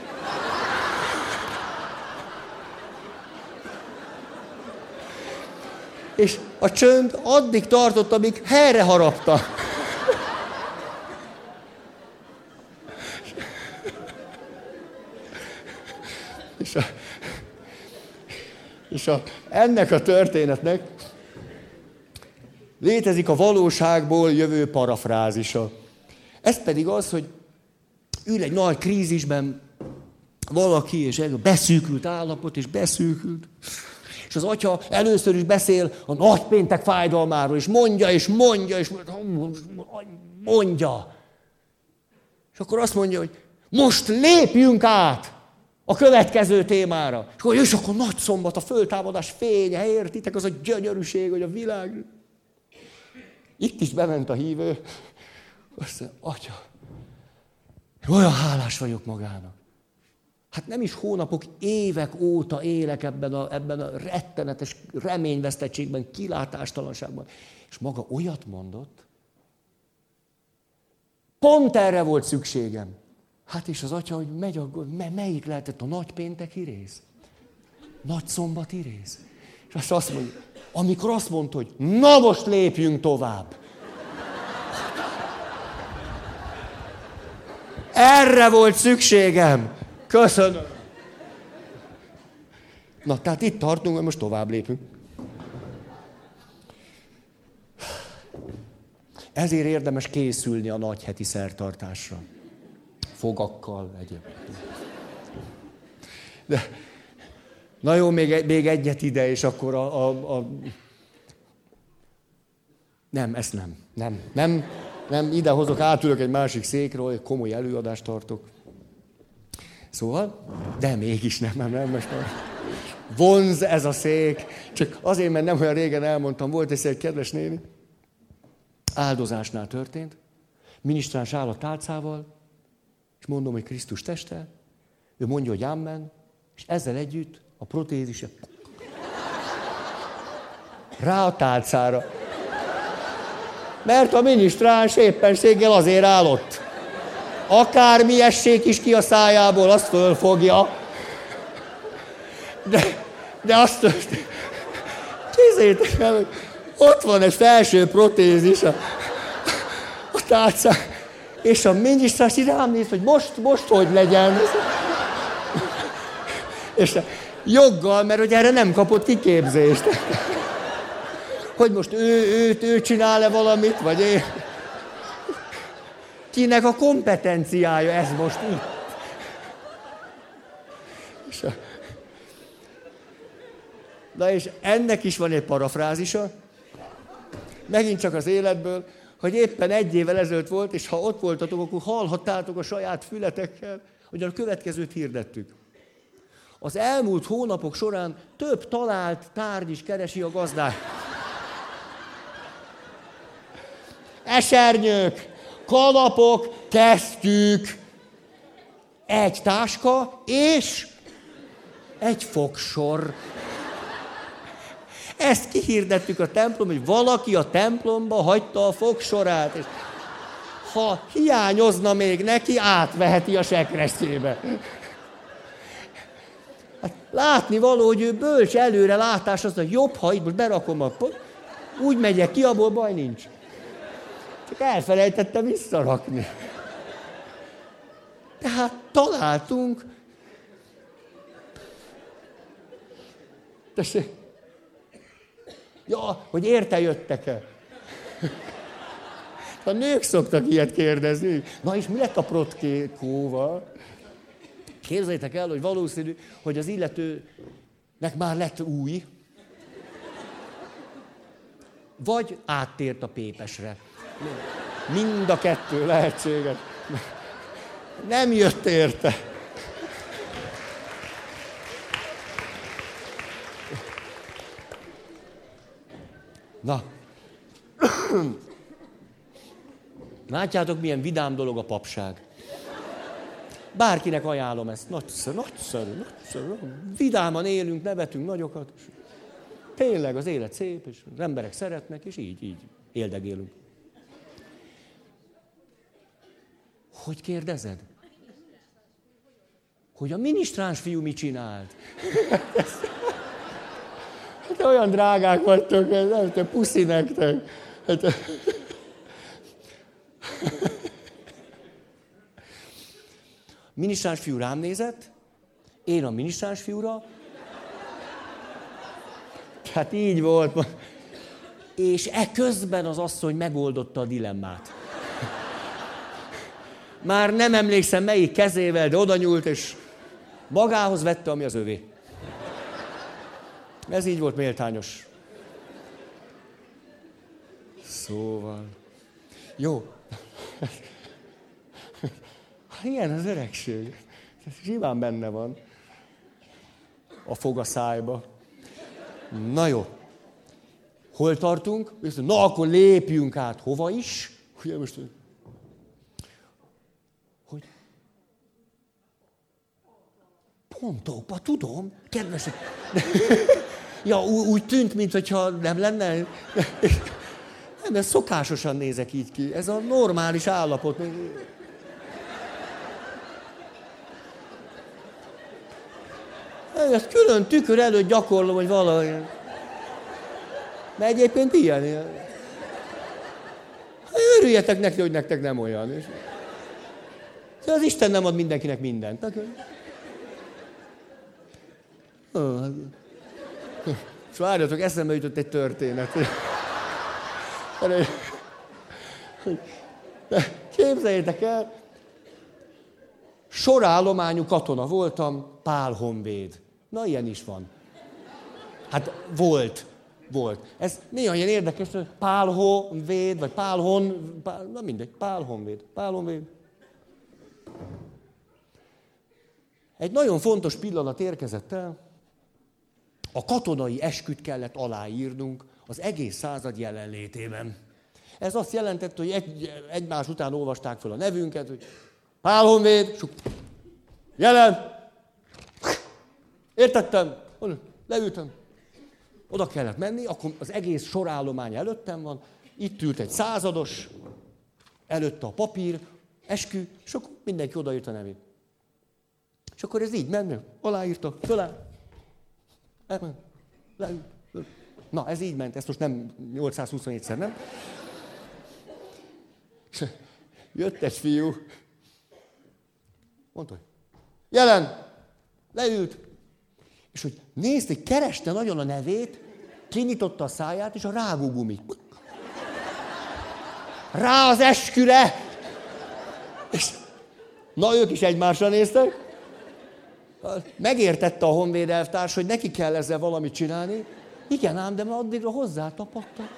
És a csönd addig tartott, amíg helyre harapta. És, a, és a, ennek a történetnek létezik a valóságból jövő parafrázisa. Ez pedig az, hogy ül egy nagy krízisben valaki, és beszűkült állapot, és beszűkült. És az atya először is beszél a nagypéntek fájdalmáról, és mondja, és mondja, és mondja. És akkor azt mondja, hogy most lépjünk át a következő témára. És akkor, és akkor nagy szombat, a föltámadás fénye, értitek, az a gyönyörűség, hogy a világ... Itt is bement a hívő, azt mondja, atya, olyan hálás vagyok magának. Hát nem is hónapok, évek óta élek ebben a, ebben a rettenetes reményvesztettségben, kilátástalanságban. És maga olyat mondott, pont erre volt szükségem. Hát és az atya, hogy megy, a, melyik lehetett a nagy pénteki rész? Nagy szombati rész. És azt mondja, amikor azt mondta, hogy na most lépjünk tovább. Erre volt szükségem. Köszönöm. Na, tehát itt tartunk, most tovább lépünk. Ezért érdemes készülni a nagy heti szertartásra. Fogakkal, egyéb. De, na jó, még, még egyet ide, és akkor a, a, a... Nem, ezt nem. Nem, nem. Nem, ide hozok, átülök egy másik székről, egy komoly előadást tartok. Szóval, de mégis nem, nem, nem, most már vonz ez a szék. Csak azért, mert nem olyan régen elmondtam, volt egy egy kedves néni, áldozásnál történt, minisztráns áll a tálcával, és mondom, hogy Krisztus teste, ő mondja, hogy Amen, és ezzel együtt a protézise rá a tálcára. Mert a minisztráns éppenséggel azért állott. Akármi essék is ki a szájából, azt fölfogja. De, de azt Kézzétek el, ott van egy felső protézis a, a tálcán, és a minisztráns rám néz, hogy most, most hogy legyen. És joggal, mert hogy erre nem kapott kiképzést. Hogy most ő, ő, ő csinál-e valamit, vagy én. Kinek a kompetenciája ez most itt? És. Na és ennek is van egy parafrázisa, megint csak az életből, hogy éppen egy évvel ezelőtt volt, és ha ott voltatok, akkor hallhattátok a saját fületekkel, hogy a következőt hirdettük. Az elmúlt hónapok során több talált tárgy is keresi a gazdát. Esernyők, kalapok, kesztyűk, egy táska és egy fogsor. Ezt kihirdettük a templom, hogy valaki a templomba hagyta a fogsorát, és ha hiányozna még neki, átveheti a sekrestjébe. Hát látni való, hogy ő bölcs előre látás, az a jobb, ha itt most berakom a úgy megyek ki, abból baj nincs. Csak elfelejtette visszarakni. Tehát találtunk. Tessék. Ja, hogy érte jöttek-e? A nők szoktak ilyet kérdezni. Na és mi lett a protkékóval? Képzeljétek el, hogy valószínű, hogy az illetőnek már lett új, vagy áttért a pépesre. Mind a kettő lehetséges. Nem jött érte. Na. Látjátok, milyen vidám dolog a papság. Bárkinek ajánlom ezt. Nagyszerű, nagyszerű, nagyszerű. Vidáman élünk, nevetünk nagyokat. Tényleg az élet szép, és az emberek szeretnek, és így, így éldegélünk. Hogy kérdezed? Hogy a minisztráns fiú mit csinált? [laughs] Hát olyan drágák vagytok, nem te puszi nektek. Hát... [laughs] Minisztráns fiú rám nézett, én a minisztráns fiúra. Hát így volt. És e közben az asszony megoldotta a dilemmát. Már nem emlékszem melyik kezével, de oda nyúlt, és magához vette, ami az övé. Ez így volt méltányos. Szóval. Jó. Ilyen az öregség. Zsiván benne van. A fog a szájba. Na jó. Hol tartunk? Na, akkor lépjünk át. Hova is? Ugye most Pontóba, tudom, kedves. [laughs] ja, úgy tűnt, mintha nem lenne. [laughs] Nem, ez szokásosan nézek így ki. Ez a normális állapot. Ezt külön tükör előtt gyakorlom, hogy valahogy. Mert egyébként ilyen. Örüljetek neki, hogy nektek nem olyan. De az Isten nem ad mindenkinek mindent. És várjatok, eszembe jutott egy történet. Képzeljétek el, sorállományú katona voltam, Pál Honvéd. Na, ilyen is van. Hát volt, volt. Ez néha ilyen érdekes, hogy Pál Honvéd, vagy Pál Hon, Pál, na mindegy, Pál Honvéd, Pál Honvéd. Egy nagyon fontos pillanat érkezett el. A katonai esküt kellett aláírnunk az egész század jelenlétében. Ez azt jelentette, hogy egy, egymás után olvasták fel a nevünket, hogy Pál Honvéd, jelen, értettem, leültem, oda kellett menni, akkor az egész sorállomány előttem van, itt ült egy százados, előtte a papír, eskü, és akkor mindenki odaírta a nevét. És akkor ez így ment, aláírta, fölá, elment, leült. Na, ez így ment, ezt most nem 827-szer, nem? És jött egy fiú, mondta, hogy jelen, leült, és hogy nézd, hogy kereste nagyon a nevét, kinyitotta a száját, és a rágógumit. Rá az esküre! És na, ők is egymásra néztek. Megértette a honvéd elvtárs, hogy neki kell ezzel valamit csinálni. Igen ám, de már addigra hozzá tapadtak.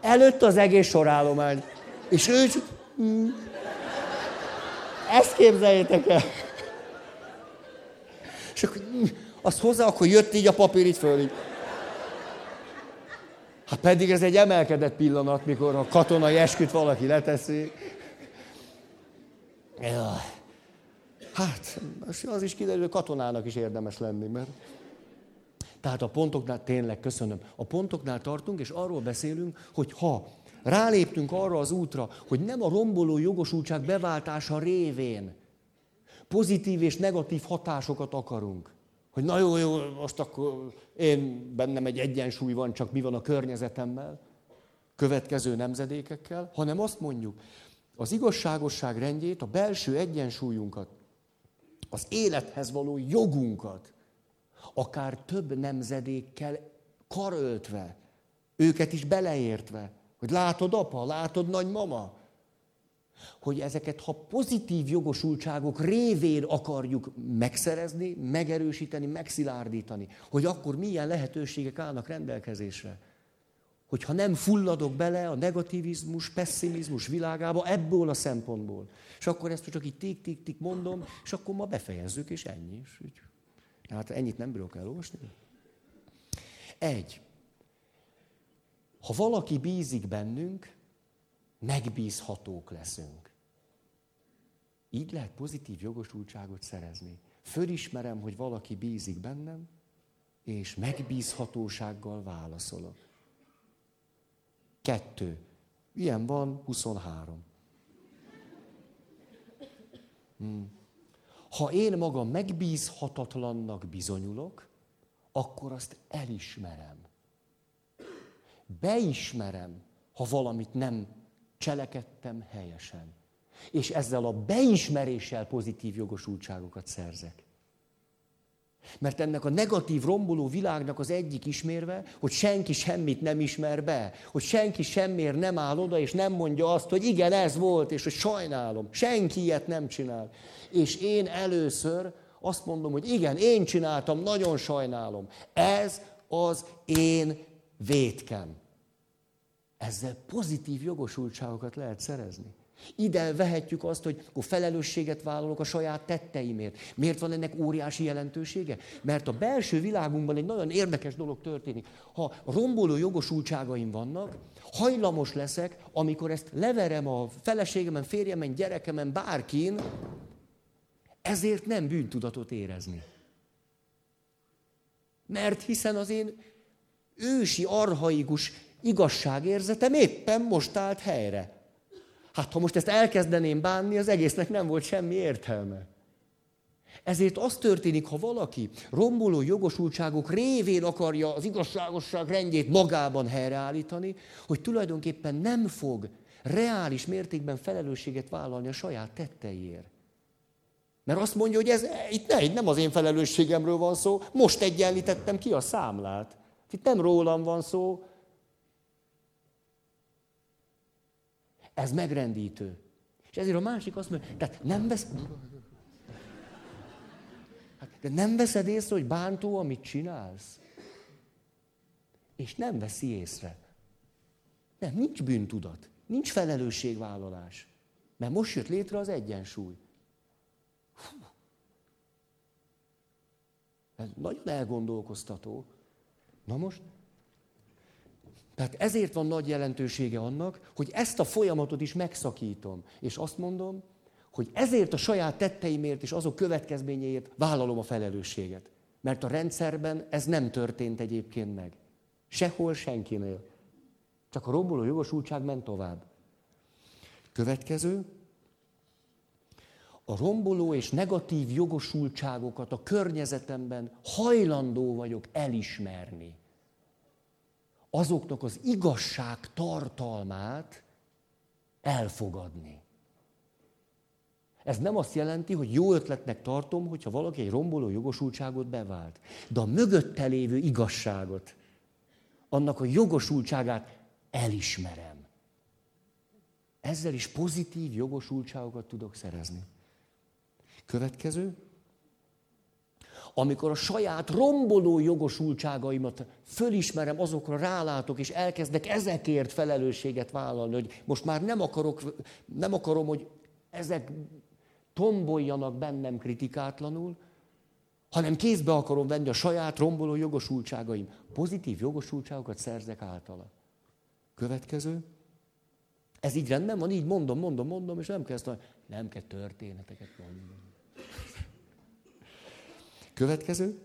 Előtt az egész sorállomány. És ő csak... Hmm. Ezt képzeljétek el. És akkor hmm, azt hozzá, akkor jött így a papír itt föl. Így. Hát pedig ez egy emelkedett pillanat, mikor a katonai esküt valaki leteszi. Hát, az is kiderül, hogy katonának is érdemes lenni, mert... Tehát a pontoknál, tényleg köszönöm, a pontoknál tartunk, és arról beszélünk, hogy ha ráléptünk arra az útra, hogy nem a romboló jogosultság beváltása révén pozitív és negatív hatásokat akarunk, hogy na jó, jó, most akkor én bennem egy egyensúly van, csak mi van a környezetemmel, következő nemzedékekkel, hanem azt mondjuk, az igazságosság rendjét, a belső egyensúlyunkat, az élethez való jogunkat, akár több nemzedékkel karöltve, őket is beleértve, hogy látod apa, látod nagymama, hogy ezeket, ha pozitív jogosultságok révén akarjuk megszerezni, megerősíteni, megszilárdítani, hogy akkor milyen lehetőségek állnak rendelkezésre. Hogyha nem fulladok bele a negativizmus, pessimizmus világába ebből a szempontból. És akkor ezt csak így tik-tik-tik mondom, és akkor ma befejezzük, és ennyi. És így. Hát ennyit nem bírok elolvasni. Egy. Ha valaki bízik bennünk, megbízhatók leszünk. Így lehet pozitív jogosultságot szerezni. Fölismerem, hogy valaki bízik bennem, és megbízhatósággal válaszolok. Kettő. Ilyen van 23. Hmm. Ha én magam megbízhatatlannak bizonyulok, akkor azt elismerem. Beismerem, ha valamit nem cselekedtem helyesen. És ezzel a beismeréssel pozitív jogosultságokat szerzek. Mert ennek a negatív, romboló világnak az egyik ismérve, hogy senki semmit nem ismer be, hogy senki semmiért nem áll oda, és nem mondja azt, hogy igen, ez volt, és hogy sajnálom. Senki ilyet nem csinál. És én először azt mondom, hogy igen, én csináltam, nagyon sajnálom. Ez az én vétkem. Ezzel pozitív jogosultságokat lehet szerezni. Ide vehetjük azt, hogy akkor felelősséget vállalok a saját tetteimért. Miért van ennek óriási jelentősége? Mert a belső világunkban egy nagyon érdekes dolog történik. Ha romboló jogosultságaim vannak, hajlamos leszek, amikor ezt leverem a feleségemen, férjemen, gyerekemen, bárkin, ezért nem bűntudatot érezni. Mert hiszen az én ősi, arhaikus igazságérzetem éppen most állt helyre. Hát ha most ezt elkezdeném bánni, az egésznek nem volt semmi értelme. Ezért az történik, ha valaki romboló jogosultságok révén akarja az igazságosság rendjét magában helyreállítani, hogy tulajdonképpen nem fog reális mértékben felelősséget vállalni a saját tetteiért. Mert azt mondja, hogy ez itt ne, nem az én felelősségemről van szó, most egyenlítettem ki a számlát. Itt nem rólam van szó, Ez megrendítő. És ezért a másik azt mondja, tehát nem vesz... Hát, de nem veszed észre, hogy bántó, amit csinálsz? És nem veszi észre. Nem, nincs bűntudat, nincs felelősségvállalás. Mert most jött létre az egyensúly. Hú. Ez nagyon elgondolkoztató. Na most, tehát ezért van nagy jelentősége annak, hogy ezt a folyamatot is megszakítom. És azt mondom, hogy ezért a saját tetteimért és azok következményeiért vállalom a felelősséget. Mert a rendszerben ez nem történt egyébként meg. Sehol senkinél. Csak a romboló jogosultság ment tovább. Következő. A romboló és negatív jogosultságokat a környezetemben hajlandó vagyok elismerni. Azoknak az igazság tartalmát elfogadni. Ez nem azt jelenti, hogy jó ötletnek tartom, hogyha valaki egy romboló jogosultságot bevált. De a mögötte lévő igazságot, annak a jogosultságát elismerem. Ezzel is pozitív jogosultságokat tudok szerezni. Következő. Amikor a saját romboló jogosultságaimat fölismerem, azokra rálátok, és elkezdek ezekért felelősséget vállalni, hogy most már nem, akarok, nem akarom, hogy ezek tomboljanak bennem kritikátlanul, hanem kézbe akarom venni a saját romboló jogosultságaim. Pozitív jogosultságokat szerzek általa. Következő. Ez így rendben van, így mondom, mondom, mondom, és nem ezt nem kell történeteket mondani. Következő.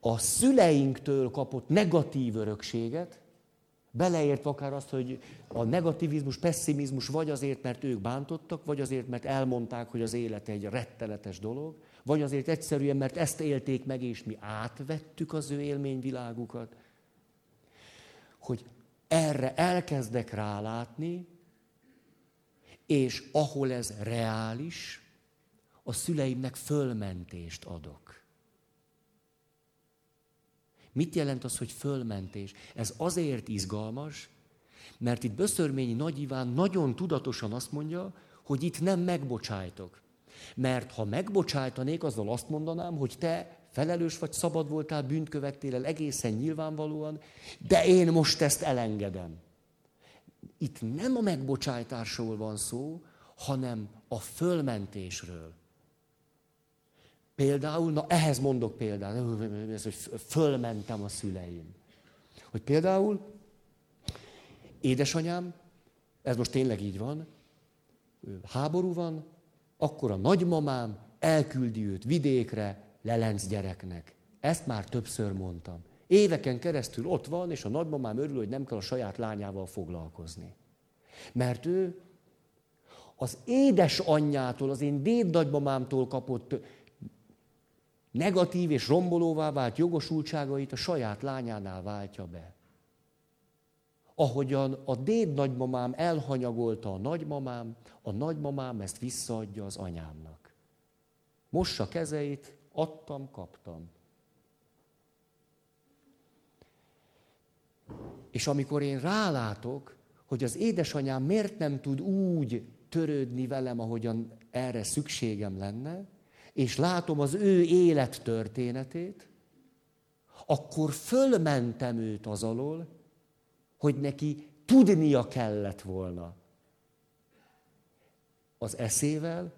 A szüleinktől kapott negatív örökséget Beleértve akár azt, hogy a negativizmus, pessimizmus vagy azért, mert ők bántottak, vagy azért, mert elmondták, hogy az élet egy rettenetes dolog, vagy azért egyszerűen, mert ezt élték meg, és mi átvettük az ő élményvilágukat. Hogy erre elkezdek rálátni, és ahol ez reális, a szüleimnek fölmentést adok. Mit jelent az, hogy fölmentés? Ez azért izgalmas, mert itt Böszörményi Nagy Iván nagyon tudatosan azt mondja, hogy itt nem megbocsájtok. Mert ha megbocsájtanék, azzal azt mondanám, hogy te felelős vagy, szabad voltál, bűnt követtél el egészen nyilvánvalóan, de én most ezt elengedem. Itt nem a megbocsájtásról van szó, hanem a fölmentésről. Például, na ehhez mondok példát, ez, hogy fölmentem a szüleim. Hogy például édesanyám, ez most tényleg így van, háború van, akkor a nagymamám elküldi őt vidékre, lelenc gyereknek. Ezt már többször mondtam. Éveken keresztül ott van, és a nagymamám örül, hogy nem kell a saját lányával foglalkozni. Mert ő az édesanyjától, az én déd nagymamámtól kapott negatív és rombolóvá vált jogosultságait a saját lányánál váltja be. Ahogyan a déd nagymamám elhanyagolta a nagymamám, a nagymamám ezt visszaadja az anyámnak. Mossa kezeit, adtam, kaptam. És amikor én rálátok, hogy az édesanyám miért nem tud úgy törődni velem, ahogyan erre szükségem lenne, és látom az ő élet történetét, akkor fölmentem őt az alól, hogy neki tudnia kellett volna az eszével,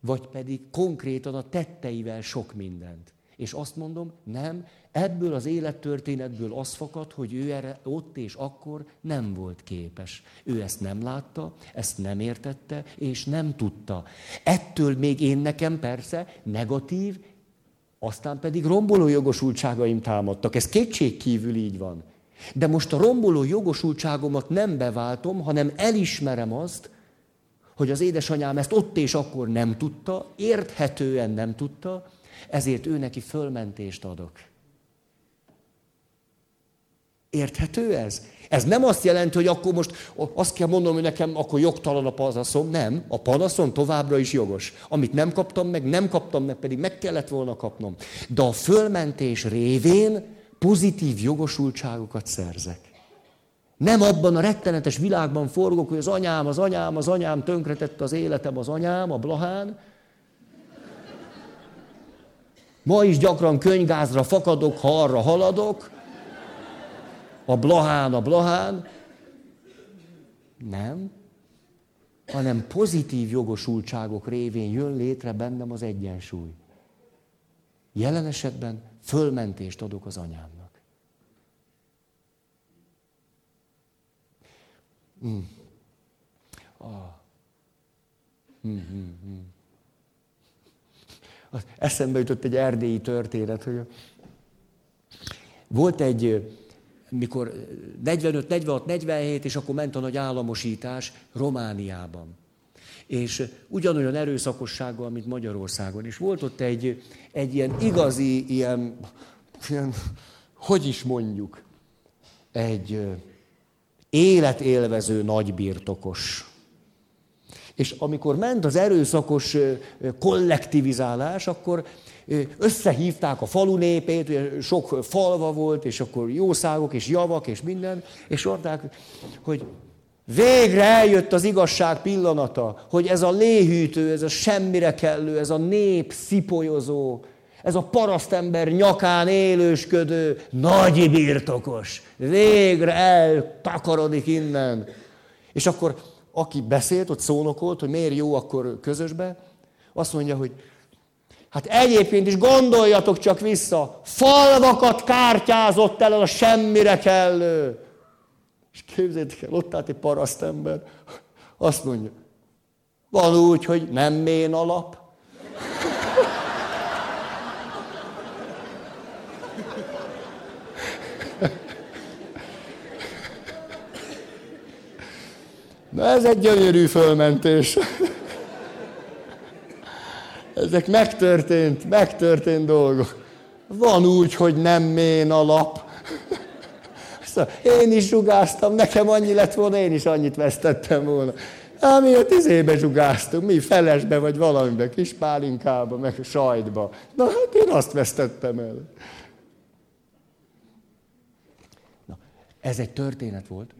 vagy pedig konkrétan a tetteivel sok mindent. És azt mondom, nem, ebből az élettörténetből az fakad, hogy ő erre ott és akkor nem volt képes. Ő ezt nem látta, ezt nem értette, és nem tudta. Ettől még én nekem persze negatív, aztán pedig romboló jogosultságaim támadtak. Ez kétség kívül így van. De most a romboló jogosultságomat nem beváltom, hanem elismerem azt, hogy az édesanyám ezt ott és akkor nem tudta, érthetően nem tudta, ezért ő neki fölmentést adok. Érthető ez? Ez nem azt jelenti, hogy akkor most azt kell mondanom, hogy nekem akkor jogtalan a panaszom. Nem, a panaszom továbbra is jogos. Amit nem kaptam meg, nem kaptam meg, pedig meg kellett volna kapnom. De a fölmentés révén pozitív jogosultságokat szerzek. Nem abban a rettenetes világban forgok, hogy az anyám, az anyám, az anyám tönkretette az életem, az anyám, a blahán, Ma is gyakran könyvgázra fakadok, ha arra haladok. A blahán, a blahán. Nem. Hanem pozitív jogosultságok révén jön létre bennem az egyensúly. Jelen esetben fölmentést adok az anyámnak. Mm. Ah. Mm, mm, mm. Eszembe jutott egy erdélyi történet, hogy volt egy, mikor 45, 46, 47, és akkor ment a nagy államosítás Romániában. És ugyanolyan erőszakossággal, mint Magyarországon. És volt ott egy, egy ilyen igazi, ilyen, ilyen, hogy is mondjuk, egy életélvező nagybirtokos és amikor ment az erőszakos kollektivizálás, akkor összehívták a falu népét, sok falva volt, és akkor jószágok és javak és minden, és mondták, hogy végre eljött az igazság pillanata, hogy ez a léhűtő, ez a semmire kellő, ez a nép szipolyozó, ez a parasztember nyakán élősködő, nagy birtokos, végre eltakarodik innen. És akkor aki beszélt, ott szónokolt, hogy miért jó akkor közösbe, azt mondja, hogy hát egyébként is gondoljatok csak vissza, falvakat kártyázott el a semmire kellő. És képzeljétek el, ott állt egy parasztember, azt mondja, van úgy, hogy nem mén alap, Na ez egy gyönyörű fölmentés. Ezek megtörtént, megtörtént dolgok. Van úgy, hogy nem mén a lap. Szóval én is zsugáztam, nekem annyi lett volna, én is annyit vesztettem volna. Hát mi a tizébe zsugáztunk, mi felesbe vagy valamibe, kis pálinkába, meg sajtba. Na hát én azt vesztettem el. Na, ez egy történet volt.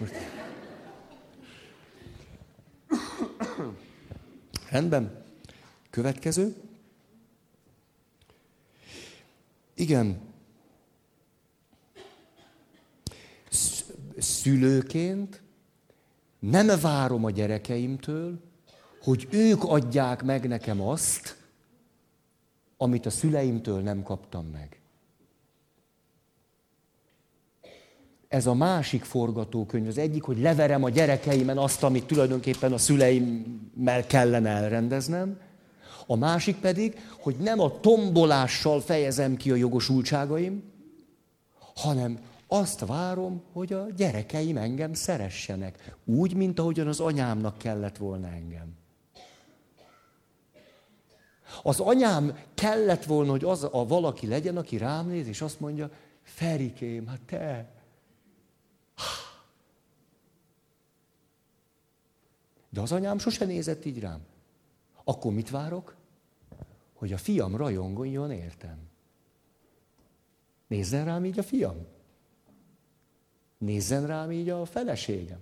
Most... Rendben. Következő. Igen. Szülőként nem várom a gyerekeimtől, hogy ők adják meg nekem azt, amit a szüleimtől nem kaptam meg. Ez a másik forgatókönyv. Az egyik, hogy leverem a gyerekeimen azt, amit tulajdonképpen a szüleimmel kellene elrendeznem. A másik pedig, hogy nem a tombolással fejezem ki a jogosultságaim, hanem azt várom, hogy a gyerekeim engem szeressenek. Úgy, mint ahogyan az anyámnak kellett volna engem. Az anyám kellett volna, hogy az a valaki legyen, aki rám néz, és azt mondja, Ferikém, hát te, De az anyám sose nézett így rám. Akkor mit várok? Hogy a fiam rajongoljon értem. Nézzen rám így a fiam. Nézzen rám így a feleségem.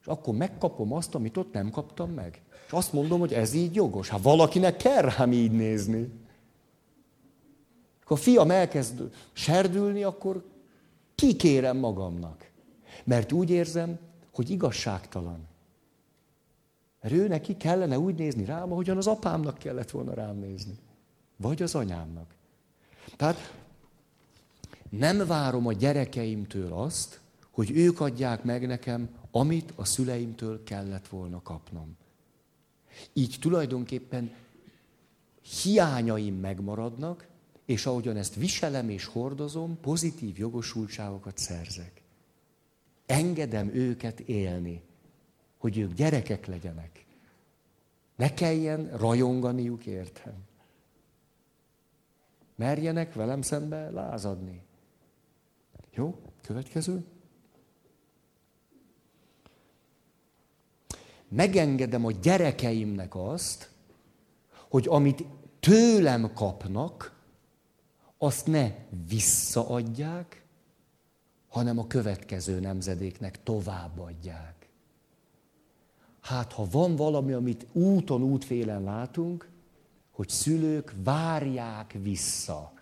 És akkor megkapom azt, amit ott nem kaptam meg. És azt mondom, hogy ez így jogos. Hát valakinek kell rám így nézni. Ha a fiam elkezd serdülni, akkor kikérem magamnak. Mert úgy érzem, hogy igazságtalan. Mert ő neki kellene úgy nézni rám, ahogyan az apámnak kellett volna rám nézni. Vagy az anyámnak. Tehát nem várom a gyerekeimtől azt, hogy ők adják meg nekem, amit a szüleimtől kellett volna kapnom. Így tulajdonképpen hiányaim megmaradnak, és ahogyan ezt viselem és hordozom, pozitív jogosultságokat szerzek. Engedem őket élni hogy ők gyerekek legyenek. Ne kelljen rajonganiuk értem. Merjenek velem szembe lázadni. Jó? Következő. Megengedem a gyerekeimnek azt, hogy amit tőlem kapnak, azt ne visszaadják, hanem a következő nemzedéknek továbbadják. Hát, ha van valami, amit úton, útfélen látunk, hogy szülők várják vissza.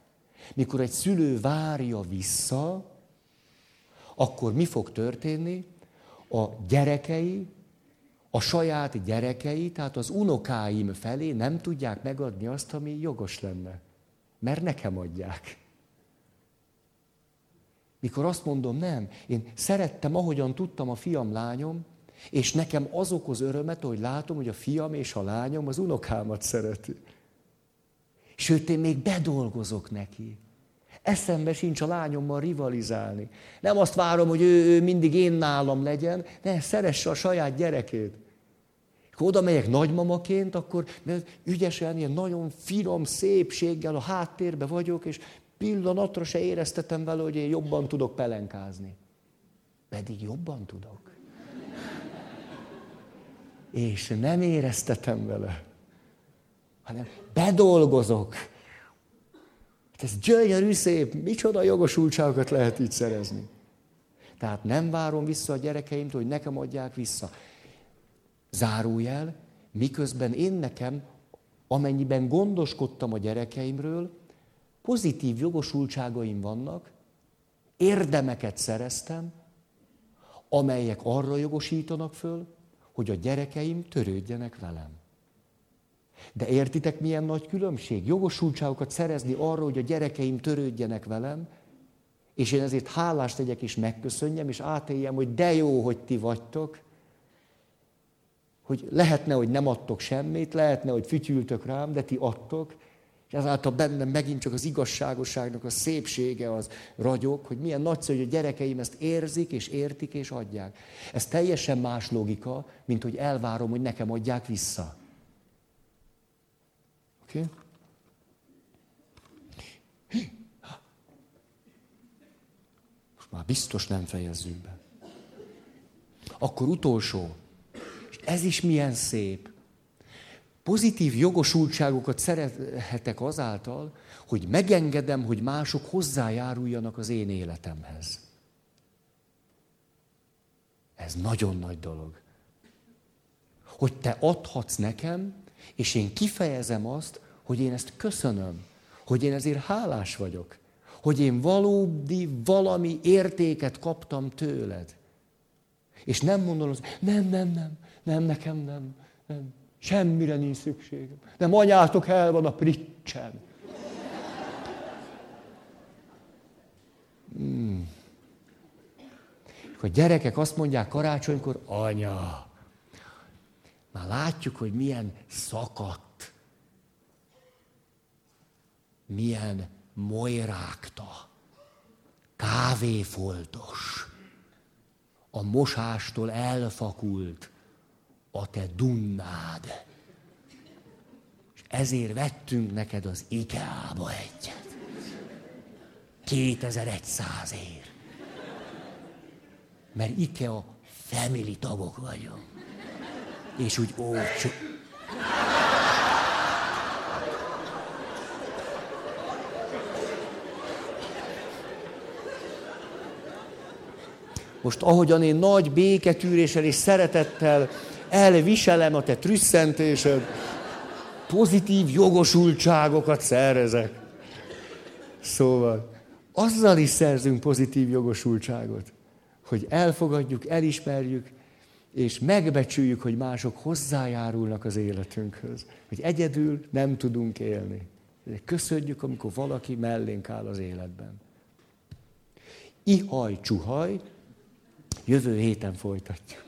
Mikor egy szülő várja vissza, akkor mi fog történni? A gyerekei, a saját gyerekei, tehát az unokáim felé nem tudják megadni azt, ami jogos lenne. Mert nekem adják. Mikor azt mondom, nem, én szerettem, ahogyan tudtam a fiam, lányom, és nekem az okoz örömet, hogy látom, hogy a fiam és a lányom az unokámat szereti. Sőt, én még bedolgozok neki. Eszembe sincs a lányommal rivalizálni. Nem azt várom, hogy ő, ő mindig én nálam legyen, ne, szeresse a saját gyerekét. Ha oda megyek nagymamaként, akkor ügyesen, ilyen nagyon finom szépséggel a háttérbe vagyok, és pillanatra se éreztetem vele, hogy én jobban tudok pelenkázni. Pedig jobban tudok. És nem éreztetem vele, hanem bedolgozok. Hát ez gyönyörű szép, micsoda jogosultságokat lehet így szerezni. Tehát nem várom vissza a gyerekeimtől, hogy nekem adják vissza. Zárójel, miközben én nekem, amennyiben gondoskodtam a gyerekeimről, pozitív jogosultságaim vannak, érdemeket szereztem, amelyek arra jogosítanak föl, hogy a gyerekeim törődjenek velem. De értitek, milyen nagy különbség? Jogosultságokat szerezni arra, hogy a gyerekeim törődjenek velem, és én ezért hálást tegyek és megköszönjem, és átéljem, hogy de jó, hogy ti vagytok, hogy lehetne, hogy nem adtok semmit, lehetne, hogy fütyültök rám, de ti adtok, és ezáltal bennem megint csak az igazságosságnak a szépsége az ragyog, hogy milyen nagyszerű, hogy a gyerekeim ezt érzik, és értik, és adják. Ez teljesen más logika, mint hogy elvárom, hogy nekem adják vissza. Oké? Okay? Már biztos nem fejezzük be. Akkor utolsó. Ez is milyen szép pozitív jogosultságokat szerethetek azáltal, hogy megengedem, hogy mások hozzájáruljanak az én életemhez. Ez nagyon nagy dolog. Hogy te adhatsz nekem, és én kifejezem azt, hogy én ezt köszönöm, hogy én ezért hálás vagyok, hogy én valódi valami értéket kaptam tőled. És nem mondom, hogy nem, nem, nem, nem, nekem nem, nem. Semmire nincs szükségem. Nem anyátok el van a pricsen. Hmm. a gyerekek azt mondják karácsonykor, anya, már látjuk, hogy milyen szakadt, milyen mojrákta, kávéfoltos, a mosástól elfakult, a te dunnád. És ezért vettünk neked az IKEA-ba egyet. 2100 ér. Mert IKEA family tagok vagyunk. És úgy olcsó. Most ahogyan én nagy béketűréssel és szeretettel elviselem a te trüsszentésed, pozitív jogosultságokat szerezek. Szóval, azzal is szerzünk pozitív jogosultságot, hogy elfogadjuk, elismerjük, és megbecsüljük, hogy mások hozzájárulnak az életünkhöz. Hogy egyedül nem tudunk élni. Köszönjük, amikor valaki mellénk áll az életben. Ihaj, csuhaj, jövő héten folytatjuk.